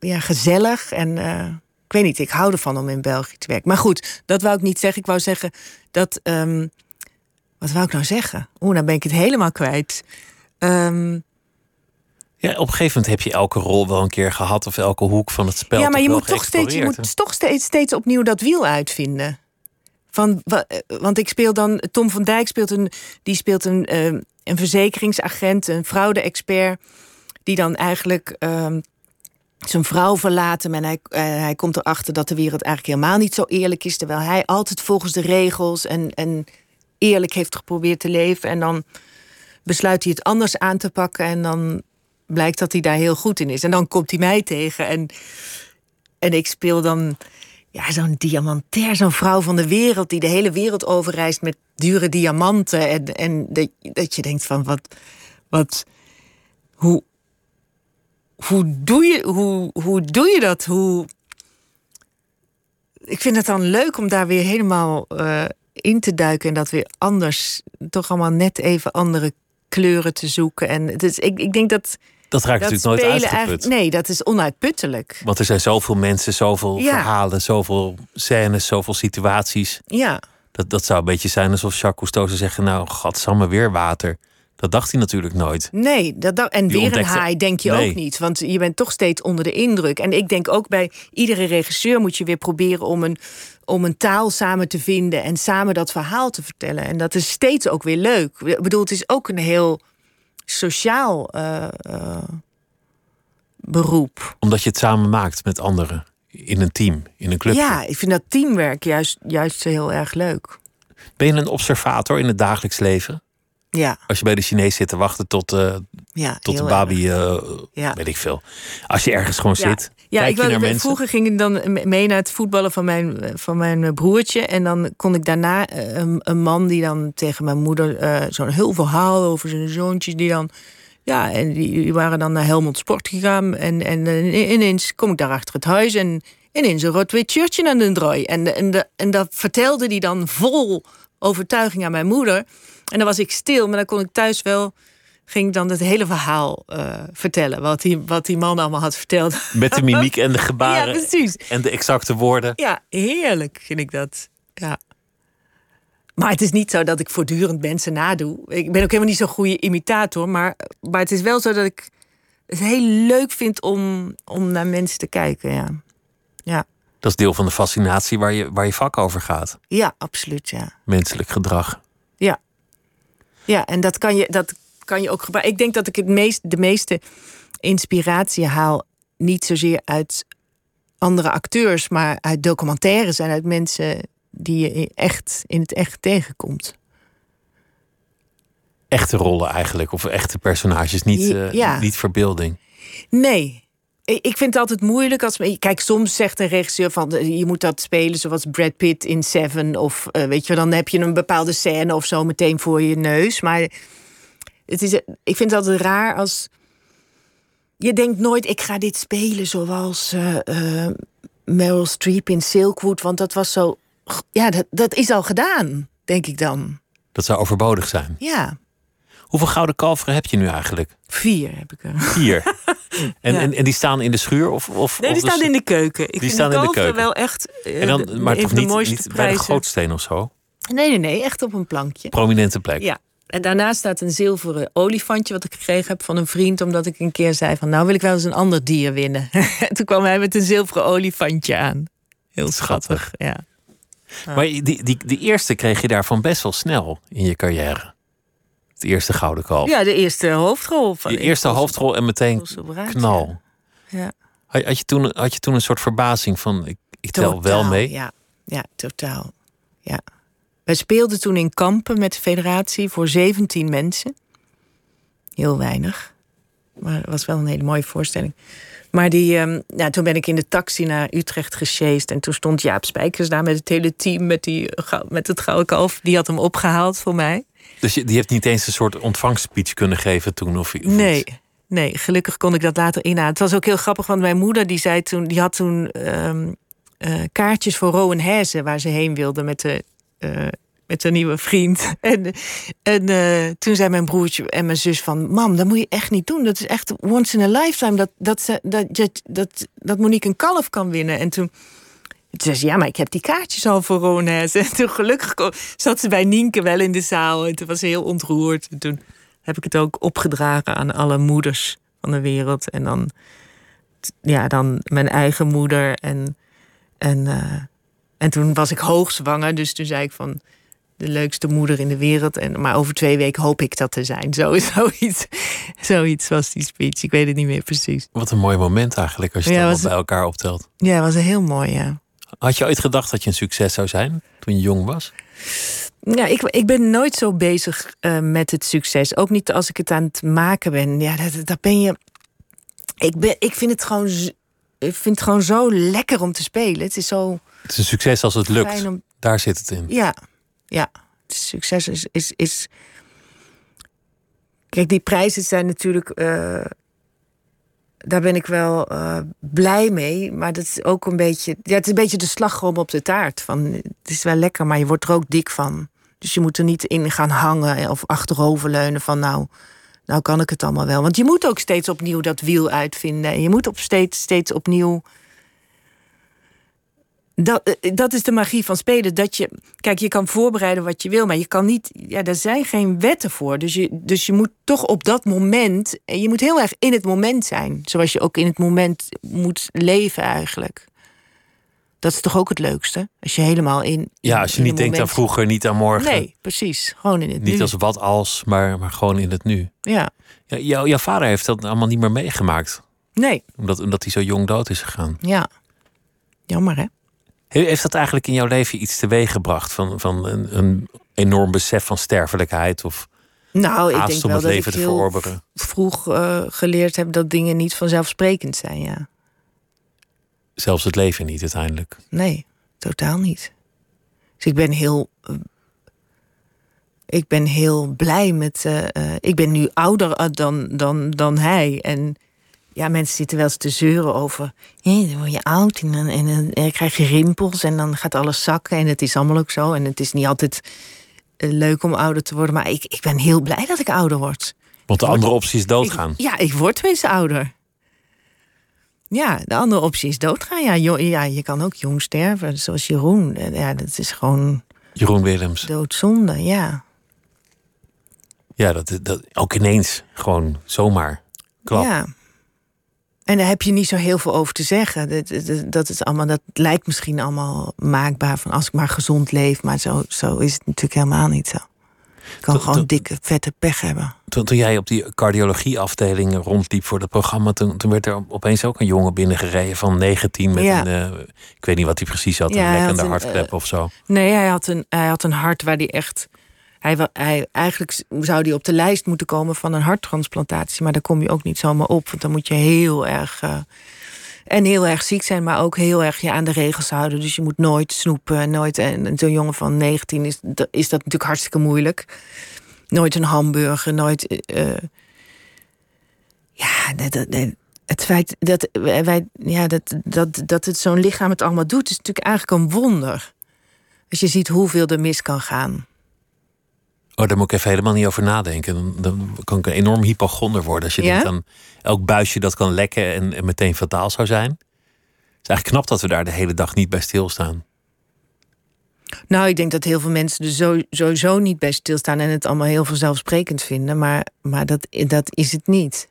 ja, gezellig. En eh, ik weet niet, ik hou ervan om in België te werken. Maar goed, dat wou ik niet zeggen. Ik wou zeggen dat. ehm, wat wou ik nou zeggen? Oeh, dan ben ik het helemaal kwijt. Ehm, Ja, op een gegeven moment heb je elke rol wel een keer gehad of elke hoek van het spel. ja, maar je moet toch steeds, je moet toch steeds, steeds opnieuw dat wiel uitvinden. Van, eh, want ik speel dan, Tom van Dijk speelt een, die speelt een, eh, een verzekeringsagent, een fraude-expert, die dan eigenlijk ehm, zijn vrouw verlaat en hij, eh, hij komt erachter dat de wereld eigenlijk helemaal niet zo eerlijk is, terwijl hij altijd volgens de regels en, en eerlijk heeft geprobeerd te leven. En dan besluit hij het anders aan te pakken en dan blijkt dat hij daar heel goed in is. En dan komt hij mij tegen en, en ik speel dan ja, zo'n diamantair, zo'n vrouw van de wereld die de hele wereld overreist met dure diamanten. En, en dat, dat je denkt van wat, wat hoe, hoe, doe je, hoe, hoe doe je dat? Hoe, ik vind het dan leuk om daar weer helemaal eh, in te duiken en dat weer anders, toch allemaal net even andere kleuren te zoeken. En dus ik, ik denk dat Dat raakt dat natuurlijk nooit uitgeput. nee, dat is onuitputtelijk. Want er zijn zoveel mensen, zoveel Ja. verhalen, zoveel scènes, zoveel situaties. Ja, Dat, dat zou een beetje zijn alsof Jacques Cousteau zou zeggen... nou, gadsamme, weer water. Dat dacht hij natuurlijk nooit. Nee, dat, en Die weer een haai denk je Nee. ook niet. Want je bent toch steeds onder de indruk. En ik denk ook bij iedere regisseur moet je weer proberen om een, om een taal samen te vinden en samen dat verhaal te vertellen. En dat is steeds ook weer leuk. Ik bedoel, het is ook een heel sociaal eh, eh, beroep. Omdat je het samen maakt met anderen. In een team, in een club. Ja, ik vind dat teamwerk juist, juist heel erg leuk. Ben je een observator in het dagelijks leven? Ja, Als je bij de Chinees zit te wachten tot, eh, ja tot de baby, eh, Ja. weet ik veel. Als je ergens gewoon Ja. zit, Ja, kijk ik je wou, naar mensen. vroeger ging ik dan me- mee naar het voetballen van mijn, van mijn broertje. En dan kon ik daarna eh, een, een man die dan tegen mijn moeder zo'n heel verhaal over zijn zoontjes. Die dan, ja, en die, die waren dan naar Helmond Sport gegaan. En, en ineens kom ik daar achter het huis en ineens een rood-wit shirtje aan de draai. En, en, de, en dat vertelde hij dan vol overtuiging aan mijn moeder. En dan was ik stil, maar dan kon ik thuis wel ging dan het hele verhaal eh, vertellen. Wat die, wat die man allemaal had verteld. Met de mimiek en de gebaren Ja, precies. en de exacte woorden. Ja, heerlijk vind ik dat. Ja. Maar het is niet zo dat ik voortdurend mensen nadoe. Ik ben ook helemaal niet zo'n goede imitator. Maar, maar het is wel zo dat ik het heel leuk vind om, om naar mensen te kijken. Ja, ja. Dat is deel van de fascinatie waar je, waar je vak over gaat. ja absoluut. Ja. Menselijk gedrag. Ja, ja en dat kan, je, dat kan je ook gebruiken. Ik denk dat ik het meest, de meeste inspiratie haal niet zozeer uit andere acteurs, maar uit documentaires en uit mensen die je echt in het echt tegenkomt. echte rollen eigenlijk. Of echte personages, niet, Ja, eh, niet verbeelding. Nee. Ik vind het altijd moeilijk als. Kijk, soms zegt een regisseur van eh, je moet dat spelen zoals Brad Pitt in Seven. Of eh, weet je, dan heb je een bepaalde scène of zo meteen voor je neus. Maar het is, ik vind het altijd raar als. Je denkt nooit, ik ga dit spelen zoals eh, eh, Meryl Streep in Silkwood. Want dat was zo. Ja, dat, dat is al gedaan, denk ik dan. Dat zou overbodig zijn. Ja, Hoeveel gouden kalveren heb je nu eigenlijk? vier heb ik er. Vier. En, Ja. en, en die staan in de schuur? Of, of, Nee, of die dus- staan in de keuken. Ik Die vind staan in de keuken. wel echt. eh, En dan, maar toch van de niet, mooiste niet bij de prijzen. gootsteen of zo? Nee, nee, nee, echt op een plankje. Prominente plek. Ja. En daarnaast staat een zilveren olifantje wat ik gekregen heb van een vriend, omdat ik een keer zei van, nou wil ik wel eens een ander dier winnen. en toen kwam hij met een zilveren olifantje aan. Heel schattig, ja. Maar die, die, die eerste kreeg je daarvan best wel snel in je carrière. Het eerste gouden kalf. Ja, de eerste hoofdrol van je eerste hoofdrol en meteen knal. Ja. Had, je toen, had je toen een soort verbazing van, ik, ik tel wel mee? Ja, ja, totaal. Ja. Wij speelden toen in kampen met de federatie voor 17 mensen. Heel weinig. Maar het was wel een hele mooie voorstelling. Maar die, ehm, ja, toen ben ik in de taxi naar Utrecht gesjeest. En toen stond Jaap Spijkers daar met het hele team, met, die, met het gouden kalf. Die had hem opgehaald voor mij. Dus die heeft niet eens een soort ontvangstspeech kunnen geven toen? Of, of Nee, nee, gelukkig kon ik dat later inhalen. Het was ook heel grappig, want mijn moeder die zei toen, die had toen ehm, eh, kaartjes voor Rowan Herzen waar ze heen wilde met de. eh, met een nieuwe vriend. En, en eh, toen zei mijn broertje en mijn zus van... Mam, dat moet je echt niet doen. Dat is echt once in a lifetime. Dat, dat, dat, dat, dat Monique een kalf kan winnen. En toen, toen zei ze... Ja, maar ik heb die kaartjes al voor Rones. En toen gelukkig zat ze bij Nienke wel in de zaal. En toen was ze heel ontroerd. En toen heb ik het ook opgedragen aan alle moeders van de wereld. En dan, ja, dan mijn eigen moeder. En, en, eh, en toen was ik hoogzwanger. Dus toen zei ik van de leukste moeder in de wereld. En, maar over twee weken hoop ik dat te zijn. Zo, zoiets, zoiets was die speech. Ik weet het niet meer precies. Wat een mooi moment eigenlijk, als je het Ja, allemaal bij elkaar optelt. Ja, was een heel mooi, ja. Had je ooit gedacht dat je een succes zou zijn toen je jong was? Ja, ik, ik ben nooit zo bezig eh, met het succes. Ook niet als ik het aan het maken ben. Ja, dat, dat ben je. Ik, ben, ik vind het gewoon. Ik vind het gewoon zo lekker om te spelen. Het is zo Het is een succes als het lukt. om. Daar zit het in. Ja, ja. Succes is, is, is. Kijk, die prijzen zijn natuurlijk. eh, daar ben ik wel eh, blij mee. Maar dat is ook een beetje. Ja, het is een beetje de slagroom op de taart. Van, het is wel lekker, maar je wordt er ook dik van. Dus je moet er niet in gaan hangen of achteroverleunen van nou. Nou kan ik het allemaal wel. Want je moet ook steeds opnieuw dat wiel uitvinden. En je moet op steeds, steeds opnieuw dat, eh, dat is de magie van spelen. Dat je, kijk, je kan voorbereiden wat je wil, maar je kan niet. Ja, er zijn geen wetten voor. Dus je, dus je moet toch op dat moment. En je moet heel erg in het moment zijn. Zoals je ook in het moment moet leven, eigenlijk. Dat is toch ook het leukste? Als je helemaal in. Ja, als je niet denkt aan vroeger, niet aan morgen. Nee, precies. Gewoon in het Niet nu. als wat als, maar, maar gewoon in het nu. Ja, Ja, jou- jouw vader heeft dat allemaal niet meer meegemaakt. nee, Omdat, omdat hij zo jong dood is gegaan. ja. Jammer, hè? He- Heeft dat eigenlijk in jouw leven iets teweeg gebracht? Van, van een, een enorm besef van sterfelijkheid? Of Nou, ik denk om wel het dat leven ik te verorberen? vroeg eh, geleerd heb dat dingen niet vanzelfsprekend zijn, ja. Zelfs het leven niet uiteindelijk. Nee, totaal niet. Dus ik ben heel. eh, ik ben heel blij met. eh, ik ben nu ouder dan, dan, dan hij. En ja, mensen zitten wel eens te zeuren over. "Hé, dan word je oud en dan, en, dan- en dan krijg je rimpels en dan gaat alles zakken. En het is allemaal ook zo. En het is niet altijd eh, leuk om ouder te worden. Maar ik, ik ben heel blij dat ik ouder word. Want de andere optie is doodgaan. Ik- ja, ik word tenminste ouder. Ja, de andere optie is doodgaan. Ja, jo- ja, je kan ook jong sterven, zoals Jeroen. Ja, dat is gewoon Jeroen Willems. doodzonde, ja. Ja, dat, dat, ook ineens. Gewoon zomaar. Klap. Ja. En daar heb je niet zo heel veel over te zeggen. Dat, dat, dat, is allemaal, dat lijkt misschien allemaal maakbaar van als ik maar gezond leef. Maar zo, zo is het natuurlijk helemaal niet zo. Ik kan gewoon dikke, vette pech hebben. Toen, toen jij op die cardiologieafdeling rondliep voor het programma... Toen, toen werd er opeens ook een jongen binnengereden van 19... met Ja. een, eh, ik weet niet wat hij precies had, Ja, een lekkende hartklep eh, of zo. Nee, hij had een, hij had een hart waar hij echt Hij, hij, eigenlijk zou hij op de lijst moeten komen van een harttransplantatie. Maar daar kom je ook niet zomaar op. Want dan moet je heel erg. Uh, en heel erg ziek zijn, maar ook heel erg je aan de regels houden. Dus je moet nooit snoepen. Nooit, en zo'n jongen van 19 is, is dat natuurlijk hartstikke moeilijk. Nooit een hamburger, nooit. Uh, ja, dat, het feit dat, wij, ja, dat, dat, dat het zo'n lichaam het allemaal doet, is natuurlijk eigenlijk een wonder. Als je ziet hoeveel er mis kan gaan. Oh, daar moet ik even helemaal niet over nadenken. Dan, dan kan ik een enorm hypochonder worden. Als je ja? denkt aan elk buisje dat kan lekken en, en, meteen fataal zou zijn. Het is eigenlijk knap dat we daar de hele dag niet bij stilstaan. Nou, ik denk dat heel veel mensen er sowieso niet bij stilstaan en het allemaal heel vanzelfsprekend vinden. Maar, maar dat, dat is het niet.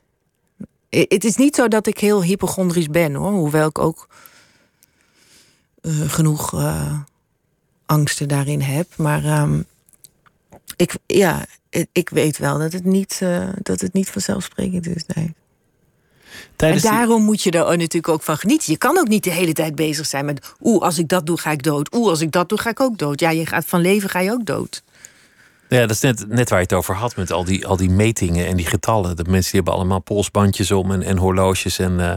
Het is niet zo dat ik heel hypochondrisch ben hoor. Hoewel ik ook uh, genoeg uh, angsten daarin heb. Maar um, ik, ja, ik weet wel dat het niet, uh, dat het niet vanzelfsprekend is. Nee. en daarom moet je er natuurlijk ook van genieten. Je kan ook niet de hele tijd bezig zijn met... oeh, als ik dat doe, ga ik dood. Oeh, als ik dat doe, ga ik ook dood. Ja, je gaat van leven, ga je ook dood. Ja, dat is net, net waar je het over had met al die, al die metingen en die getallen. De mensen die hebben allemaal polsbandjes om en, en horloges en uh,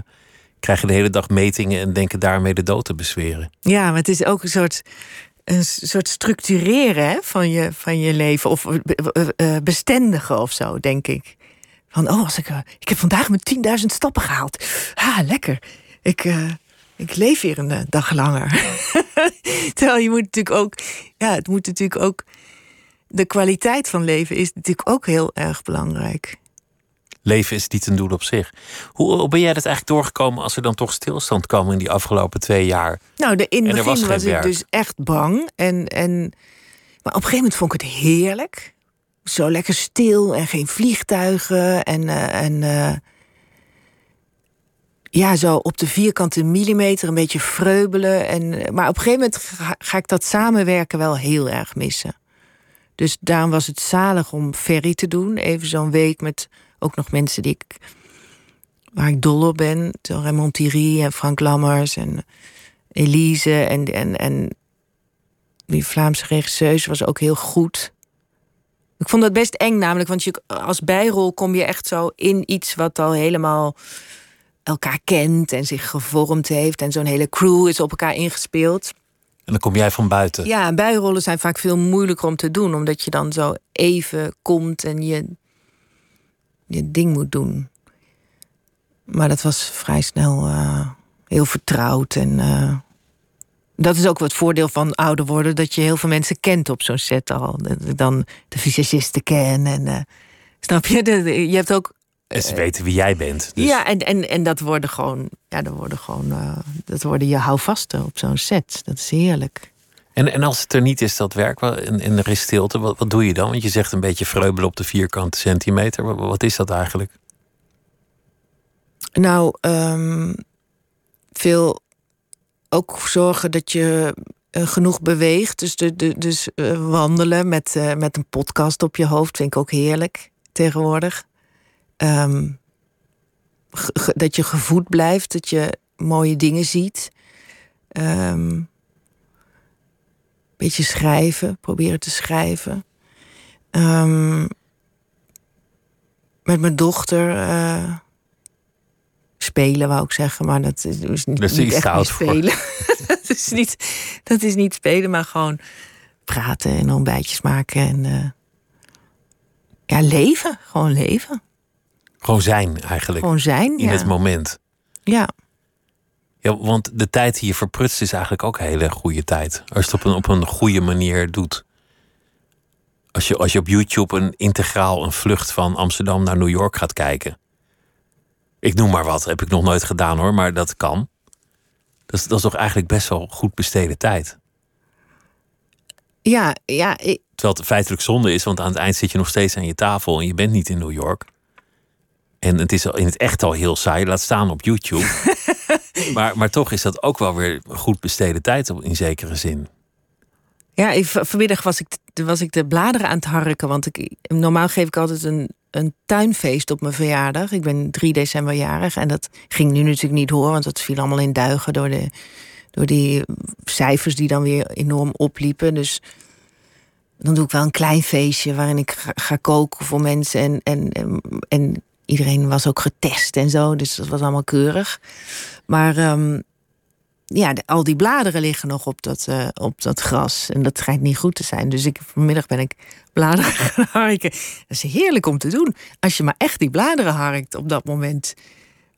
krijgen de hele dag metingen en denken daarmee de dood te bezweren. Ja, maar het is ook een soort, een soort structureren hè, van, je, van je leven of uh, bestendigen of zo, denk ik. Van, oh, als ik, ik heb vandaag mijn 10.000 stappen gehaald. Ah, lekker. Ik, ik leef weer een dag langer. Terwijl je moet natuurlijk ook, ja, het moet natuurlijk ook de kwaliteit van leven is natuurlijk ook heel erg belangrijk. Leven is niet een doel op zich. Hoe, ben jij dat eigenlijk doorgekomen als er dan toch stilstand kwam in die afgelopen twee jaar? Nou, de, in het begin was, was ik dus echt bang. En, en, maar op een gegeven moment vond ik het heerlijk. Zo lekker stil en geen vliegtuigen. En, uh, en uh, ja, zo op de vierkante millimeter een beetje vreubelen. En, maar op een gegeven moment ga, ga ik dat samenwerken wel heel erg missen. Dus daarom was het zalig om ferry te doen. Even zo'n week met ook nog mensen die ik, waar ik dol op ben. Raymond Thierry en Frank Lammers en Elise. En, en, en die Vlaamse regisseuse was ook heel goed. Ik vond dat best eng namelijk, want je, als bijrol kom je echt zo in iets wat al helemaal elkaar kent en zich gevormd heeft. En zo'n hele crew is op elkaar ingespeeld. En dan kom jij van buiten. Ja, bijrollen zijn vaak veel moeilijker om te doen, omdat je dan zo even komt en je je ding moet doen. Maar dat was vrij snel uh, heel vertrouwd. En uh, dat is ook wat voordeel van ouder worden, dat je heel veel mensen kent op zo'n set al. Dan de visagisten kennen. En, uh, snap je? je hebt ook en ze weten wie jij bent. Dus. Ja, en, en, en dat worden gewoon, ja, dat worden gewoon, dat worden je houvasten op zo'n set. Dat is heerlijk. En, en als het er niet is, dat werk, en, en er is stilte, wat, wat doe je dan? Want je zegt een beetje vreubelen op de vierkante centimeter. Wat, is dat eigenlijk? Nou, um, veel ook zorgen dat je uh, genoeg beweegt. Dus, de, de, dus uh, wandelen met, uh, met een podcast op je hoofd vind ik ook heerlijk tegenwoordig. Um, dat je gevoed blijft, dat je mooie dingen ziet. Um, beetje schrijven, proberen te schrijven. Um, met mijn dochter uh, spelen, wou ik zeggen, maar dat is niet, dat is niet echt spelen. dat, is niet, dat is niet spelen, maar gewoon praten en ontbijtjes maken en uh, ja, leven, gewoon leven. Gewoon zijn eigenlijk. Gewoon zijn, In het moment. Ja. Ja, want de tijd die je verprutst is eigenlijk ook een hele goede tijd. Als je het op een, op een goede manier doet. Als je, als je op YouTube een integraal een vlucht van Amsterdam naar New York gaat kijken. Ik noem maar wat, heb ik nog nooit gedaan hoor, maar dat kan. Dat is, dat is toch eigenlijk best wel goed besteden tijd. Ja, ja. Ik... Terwijl het feitelijk zonde is, want aan het eind zit je nog steeds aan je tafel en je bent niet in New York. En het is in het echt al heel saai, laat staan op YouTube. maar, maar toch is dat ook wel weer goed besteden tijd in zekere zin. Ja, vanmiddag was ik, was ik de bladeren aan het harken. Want ik, normaal geef ik altijd een, een tuinfeest op mijn verjaardag. Ik ben 3 december jarig. En dat ging nu natuurlijk niet horen, want dat viel allemaal in duigen door, de, door die cijfers die dan weer enorm opliepen. Dus dan doe ik wel een klein feestje waarin ik ga, koken voor mensen. En, en, en, en, iedereen was ook getest en zo, dus dat was allemaal keurig. Maar ehm, ja, al die bladeren liggen nog op dat, uh, op dat gras. En dat schijnt niet goed te zijn. Dus ik, vanmiddag ben ik bladeren gaan harken. Dat is heerlijk om te doen. Als je maar echt die bladeren harkt op dat moment.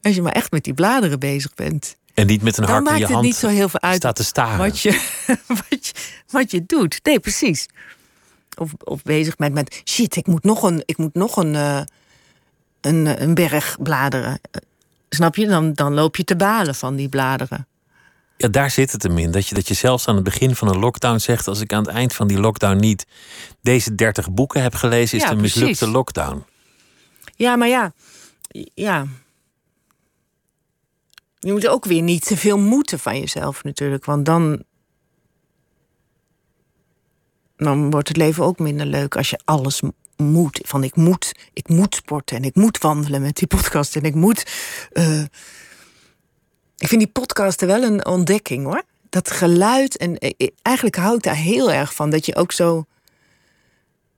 Als je maar echt met die bladeren bezig bent. En niet met een hark in je hand. Dan maakt het niet zo heel veel uit. Staat te staren. Wat je, wat, je, wat je doet. Nee, precies. Of, of bezig met, met shit, ik moet nog een, ik moet nog een, uh, een, een berg bladeren. Snap je? Dan, dan loop je te balen van die bladeren. Ja, daar zit het hem in. Dat je, dat je zelfs aan het begin van een lockdown zegt: als ik aan het eind van die lockdown niet deze 30 boeken heb gelezen, is het een mislukte lockdown. Ja, maar ja, ja. Je moet ook weer niet te veel moeten van jezelf natuurlijk. Want dan. Dan wordt het leven ook minder leuk als je alles moet. Van ik moet, ik moet sporten en ik moet wandelen met die podcast en ik moet. Uh, ik vind die podcasten wel een ontdekking hoor. Dat geluid. En eh, eh, eigenlijk hou ik daar heel erg van. Dat je ook zo.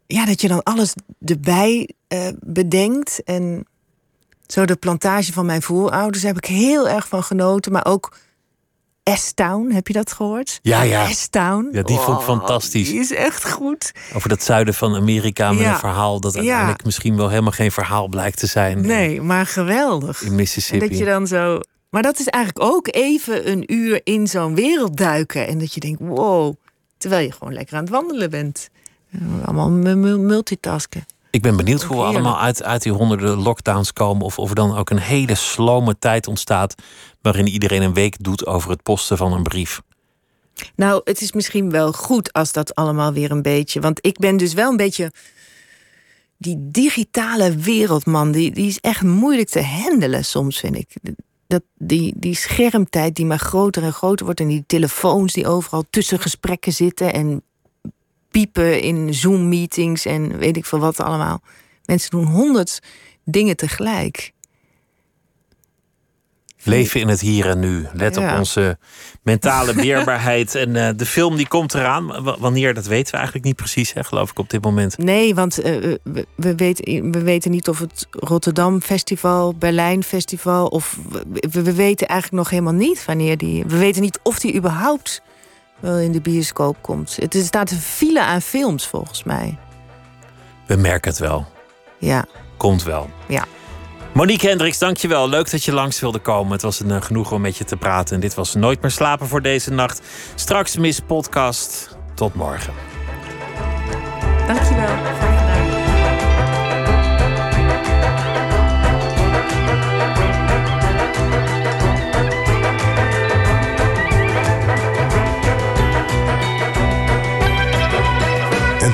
Ja, dat je dan alles erbij bedenkt. En zo de plantage van mijn voorouders heb ik heel erg van genoten. Maar ook S-Town, heb je dat gehoord? Ja, ja. S-Town. Ja, die vond ik oh, fantastisch. Die is echt goed. Over dat zuiden van Amerika met een verhaal dat uiteindelijk misschien wel helemaal geen verhaal blijkt te zijn. Nee, maar geweldig. In Mississippi. En dat je dan zo maar dat is eigenlijk ook even een uur in zo'n wereld duiken. En dat je denkt, wow, terwijl je gewoon lekker aan het wandelen bent. Allemaal multitasken. Ik ben benieuwd hoe we allemaal uit, uit die honderden lockdowns komen. Of, of er dan ook een hele slome tijd ontstaat. waarin iedereen een week doet over het posten van een brief. Nou, het is misschien wel goed als dat allemaal weer een beetje. Want ik ben dus wel een beetje. Die digitale wereldman, die, die is echt moeilijk te handelen soms, vind ik dat die, die schermtijd die maar groter en groter wordt... en die telefoons die overal tussen gesprekken zitten... en piepen in Zoom-meetings en weet ik veel wat allemaal. Mensen doen honderd dingen tegelijk. Leven in het hier en nu. Let op onze mentale weerbaarheid. en uh, de film die komt eraan. wanneer, dat weten we eigenlijk niet precies, hè, geloof ik, op dit moment. Nee, want uh, we, we, weten, we weten niet of het Rotterdam Festival, Berlijn Festival... of we, we, weten eigenlijk nog helemaal niet wanneer die... We weten niet of die überhaupt wel in de bioscoop komt. Het staat een file aan films, volgens mij. We merken het wel. Ja. Komt wel. Ja. Monique Hendricks, dankjewel. Leuk dat je langs wilde komen. Het was een uh, genoeg om met je te praten. En dit was Nooit meer slapen voor deze nacht. Straks mis podcast. Tot morgen. Dankjewel.